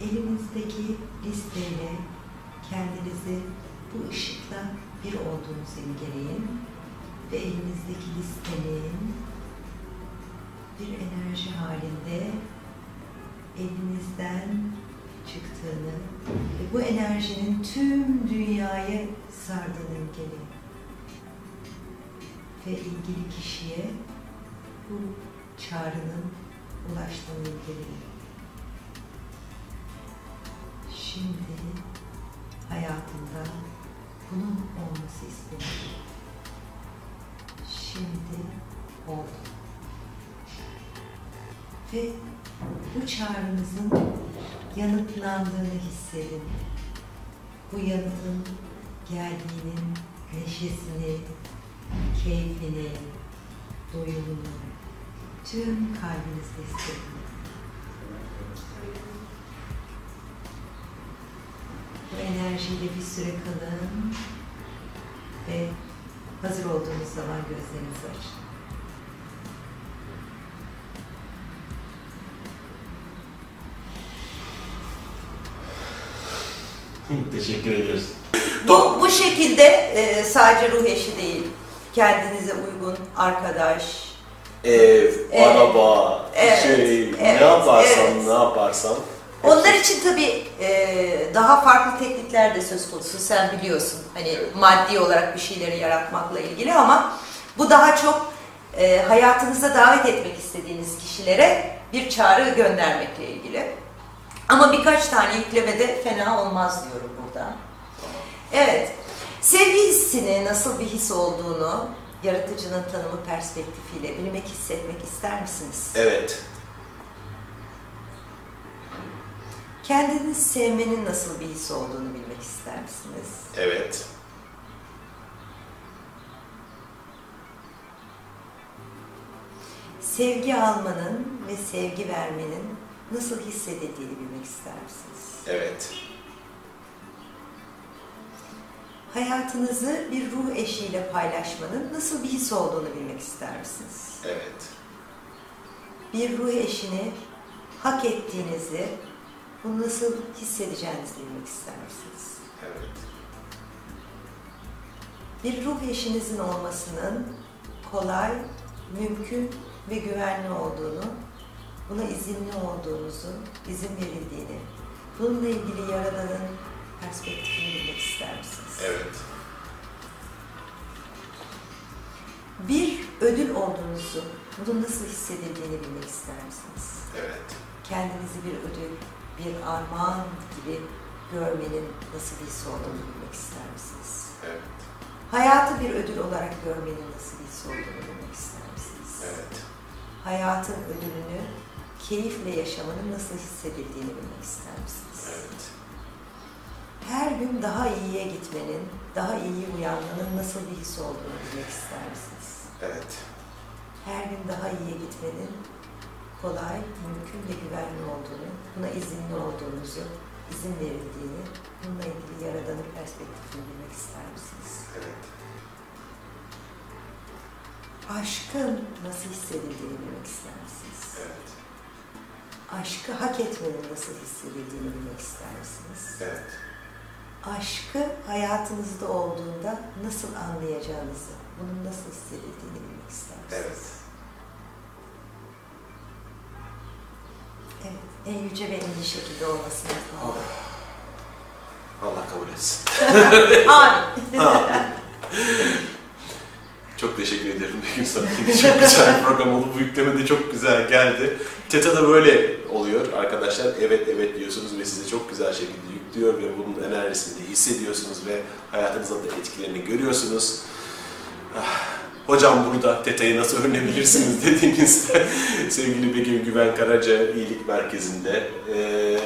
[SPEAKER 3] elinizdeki listeyle kendinizi bu ışıkla bir olduğunuzu imgeleyin ve elinizdeki listenin bir enerji halinde elinizden çıktığını ve bu enerjinin tüm dünyayı sardığını imgeleyin. Ve ilgili kişiye bu çağrının ulaştığını imgeleyin. Şimdi hayatımda bunun olması istedim. Şimdi oldu. Ve bu çağrınızın yanıtlandığını hissedin. Bu yanıtın geldiğinin neşesini, keyfini, doyumunu tüm kalbinizde hissedin. Bu enerjiyle bir süre kalın ve hazır olduğunuz zaman gözlerinizi açın. <laughs>
[SPEAKER 2] Teşekkür ediyoruz.
[SPEAKER 3] Bu, bu şekilde e, sadece ruh eşi değil, kendinize uygun arkadaş,
[SPEAKER 2] Ev,
[SPEAKER 3] Evet.
[SPEAKER 2] araba,
[SPEAKER 3] Evet.
[SPEAKER 2] şey,
[SPEAKER 3] Evet.
[SPEAKER 2] ne yaparsan,
[SPEAKER 3] Evet.
[SPEAKER 2] ne yaparsan.
[SPEAKER 3] Onlar için tabii e, daha farklı teknikler de söz konusu. Sen biliyorsun hani
[SPEAKER 2] Evet.
[SPEAKER 3] maddi olarak bir şeyleri yaratmakla ilgili ama bu daha çok e, hayatınıza davet etmek istediğiniz kişilere bir çağrı göndermekle ilgili. Ama birkaç tane yüklemede fena olmaz diyorum burada. Evet, sevgi hissini nasıl bir his olduğunu yaratıcının tanımı perspektifiyle bilmek, hissetmek ister misiniz?
[SPEAKER 2] Evet.
[SPEAKER 3] Kendinizi sevmenin nasıl bir his olduğunu bilmek ister misiniz?
[SPEAKER 2] Evet.
[SPEAKER 3] Sevgi almanın ve sevgi vermenin nasıl hissedildiğini bilmek ister misiniz?
[SPEAKER 2] Evet.
[SPEAKER 3] Hayatınızı bir ruh eşiyle paylaşmanın nasıl bir his olduğunu bilmek ister misiniz?
[SPEAKER 2] Evet.
[SPEAKER 3] Bir ruh eşini hak ettiğinizi, bunu nasıl hissedeceğinizi bilmek ister misiniz?
[SPEAKER 2] Evet.
[SPEAKER 3] Bir ruh eşinizin olmasının kolay, mümkün ve güvenli olduğunu, buna izinli olduğunuzu, izin verildiğini, bununla ilgili Yaradan'ın perspektifini bilmek ister misiniz?
[SPEAKER 2] Evet.
[SPEAKER 3] Bir ödül olduğunuzu, bunun nasıl hissedildiğini bilmek ister misiniz?
[SPEAKER 2] Evet.
[SPEAKER 3] Kendinizi bir ödül, bir armağan gibi görmenin nasıl bir his olduğunu bilmek ister misiniz?
[SPEAKER 2] Evet.
[SPEAKER 3] Hayatı bir ödül olarak görmenin nasıl bir his olduğunu bilmek ister misiniz?
[SPEAKER 2] Evet.
[SPEAKER 3] Hayatın ödülünü keyifle yaşamanın nasıl hissedildiğini bilmek ister misiniz?
[SPEAKER 2] Evet.
[SPEAKER 3] Her gün daha iyiye gitmenin, daha iyi uyanmanın nasıl bir his olduğunu bilmek ister misiniz?
[SPEAKER 2] Evet.
[SPEAKER 3] Her gün daha iyiye gitmenin kolay, mümkün ve güvenli olduğunu, buna izinli olduğunuzu, izin verildiğini, bununla ilgili Yaradan'ın perspektifini bilmek ister misiniz?
[SPEAKER 2] Evet.
[SPEAKER 3] Aşkın nasıl hissedildiğini bilmek ister misiniz?
[SPEAKER 2] Evet.
[SPEAKER 3] Aşkı hak etmenin nasıl hissedildiğini bilmek ister misiniz?
[SPEAKER 2] Evet.
[SPEAKER 3] Aşkı hayatınızda olduğunda nasıl anlayacağınızı, bunun nasıl hissedildiğini bilmek ister misiniz?
[SPEAKER 2] Evet.
[SPEAKER 3] Evet, en yüce ve en iyi şekilde olmasını istiyorum.
[SPEAKER 2] Allah kabul etsin. <laughs> <laughs>
[SPEAKER 3] Amin.
[SPEAKER 2] Çok teşekkür ederim Begüm sana. Çok güzel bir program oldu. Bu yükleme de çok güzel geldi. Teta da böyle oluyor arkadaşlar. Evet evet diyorsunuz ve size çok güzel şekilde yüklüyor ve bunun enerjisini de hissediyorsunuz ve hayatınızda da etkilerini görüyorsunuz. Ah, Hocam burada Teta'yı nasıl öğrenebilirsiniz <laughs> dediğinizde <laughs> sevgili Begüm Güven Karaca İyilik Merkezi'nde. Ee,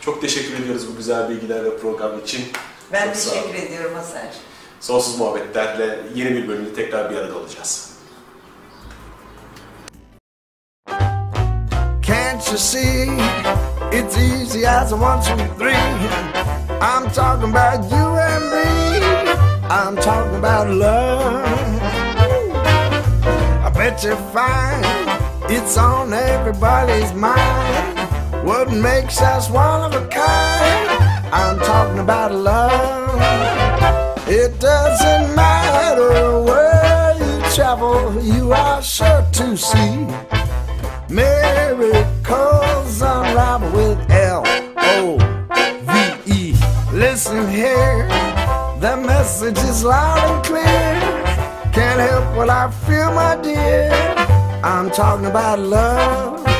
[SPEAKER 2] çok teşekkür ediyoruz bu güzel bilgiler ve program için.
[SPEAKER 3] Ben
[SPEAKER 2] Çok
[SPEAKER 3] teşekkür ediyorum Hasan.
[SPEAKER 2] Sonsuz muhabbetlerle yeni bir bölümde tekrar bir arada olacağız.
[SPEAKER 1] Can't you see? It's easy as a one, two, three. I'm talking about you and me. I'm talking about love. Pretty fine. It's on everybody's mind. What makes us one of a kind? I'm talking about love. It doesn't matter where you travel, you are sure to see miracles unravel with L O V E. Listen here, the message is loud and clear. Can't help what I feel, my dear. I'm talking about love.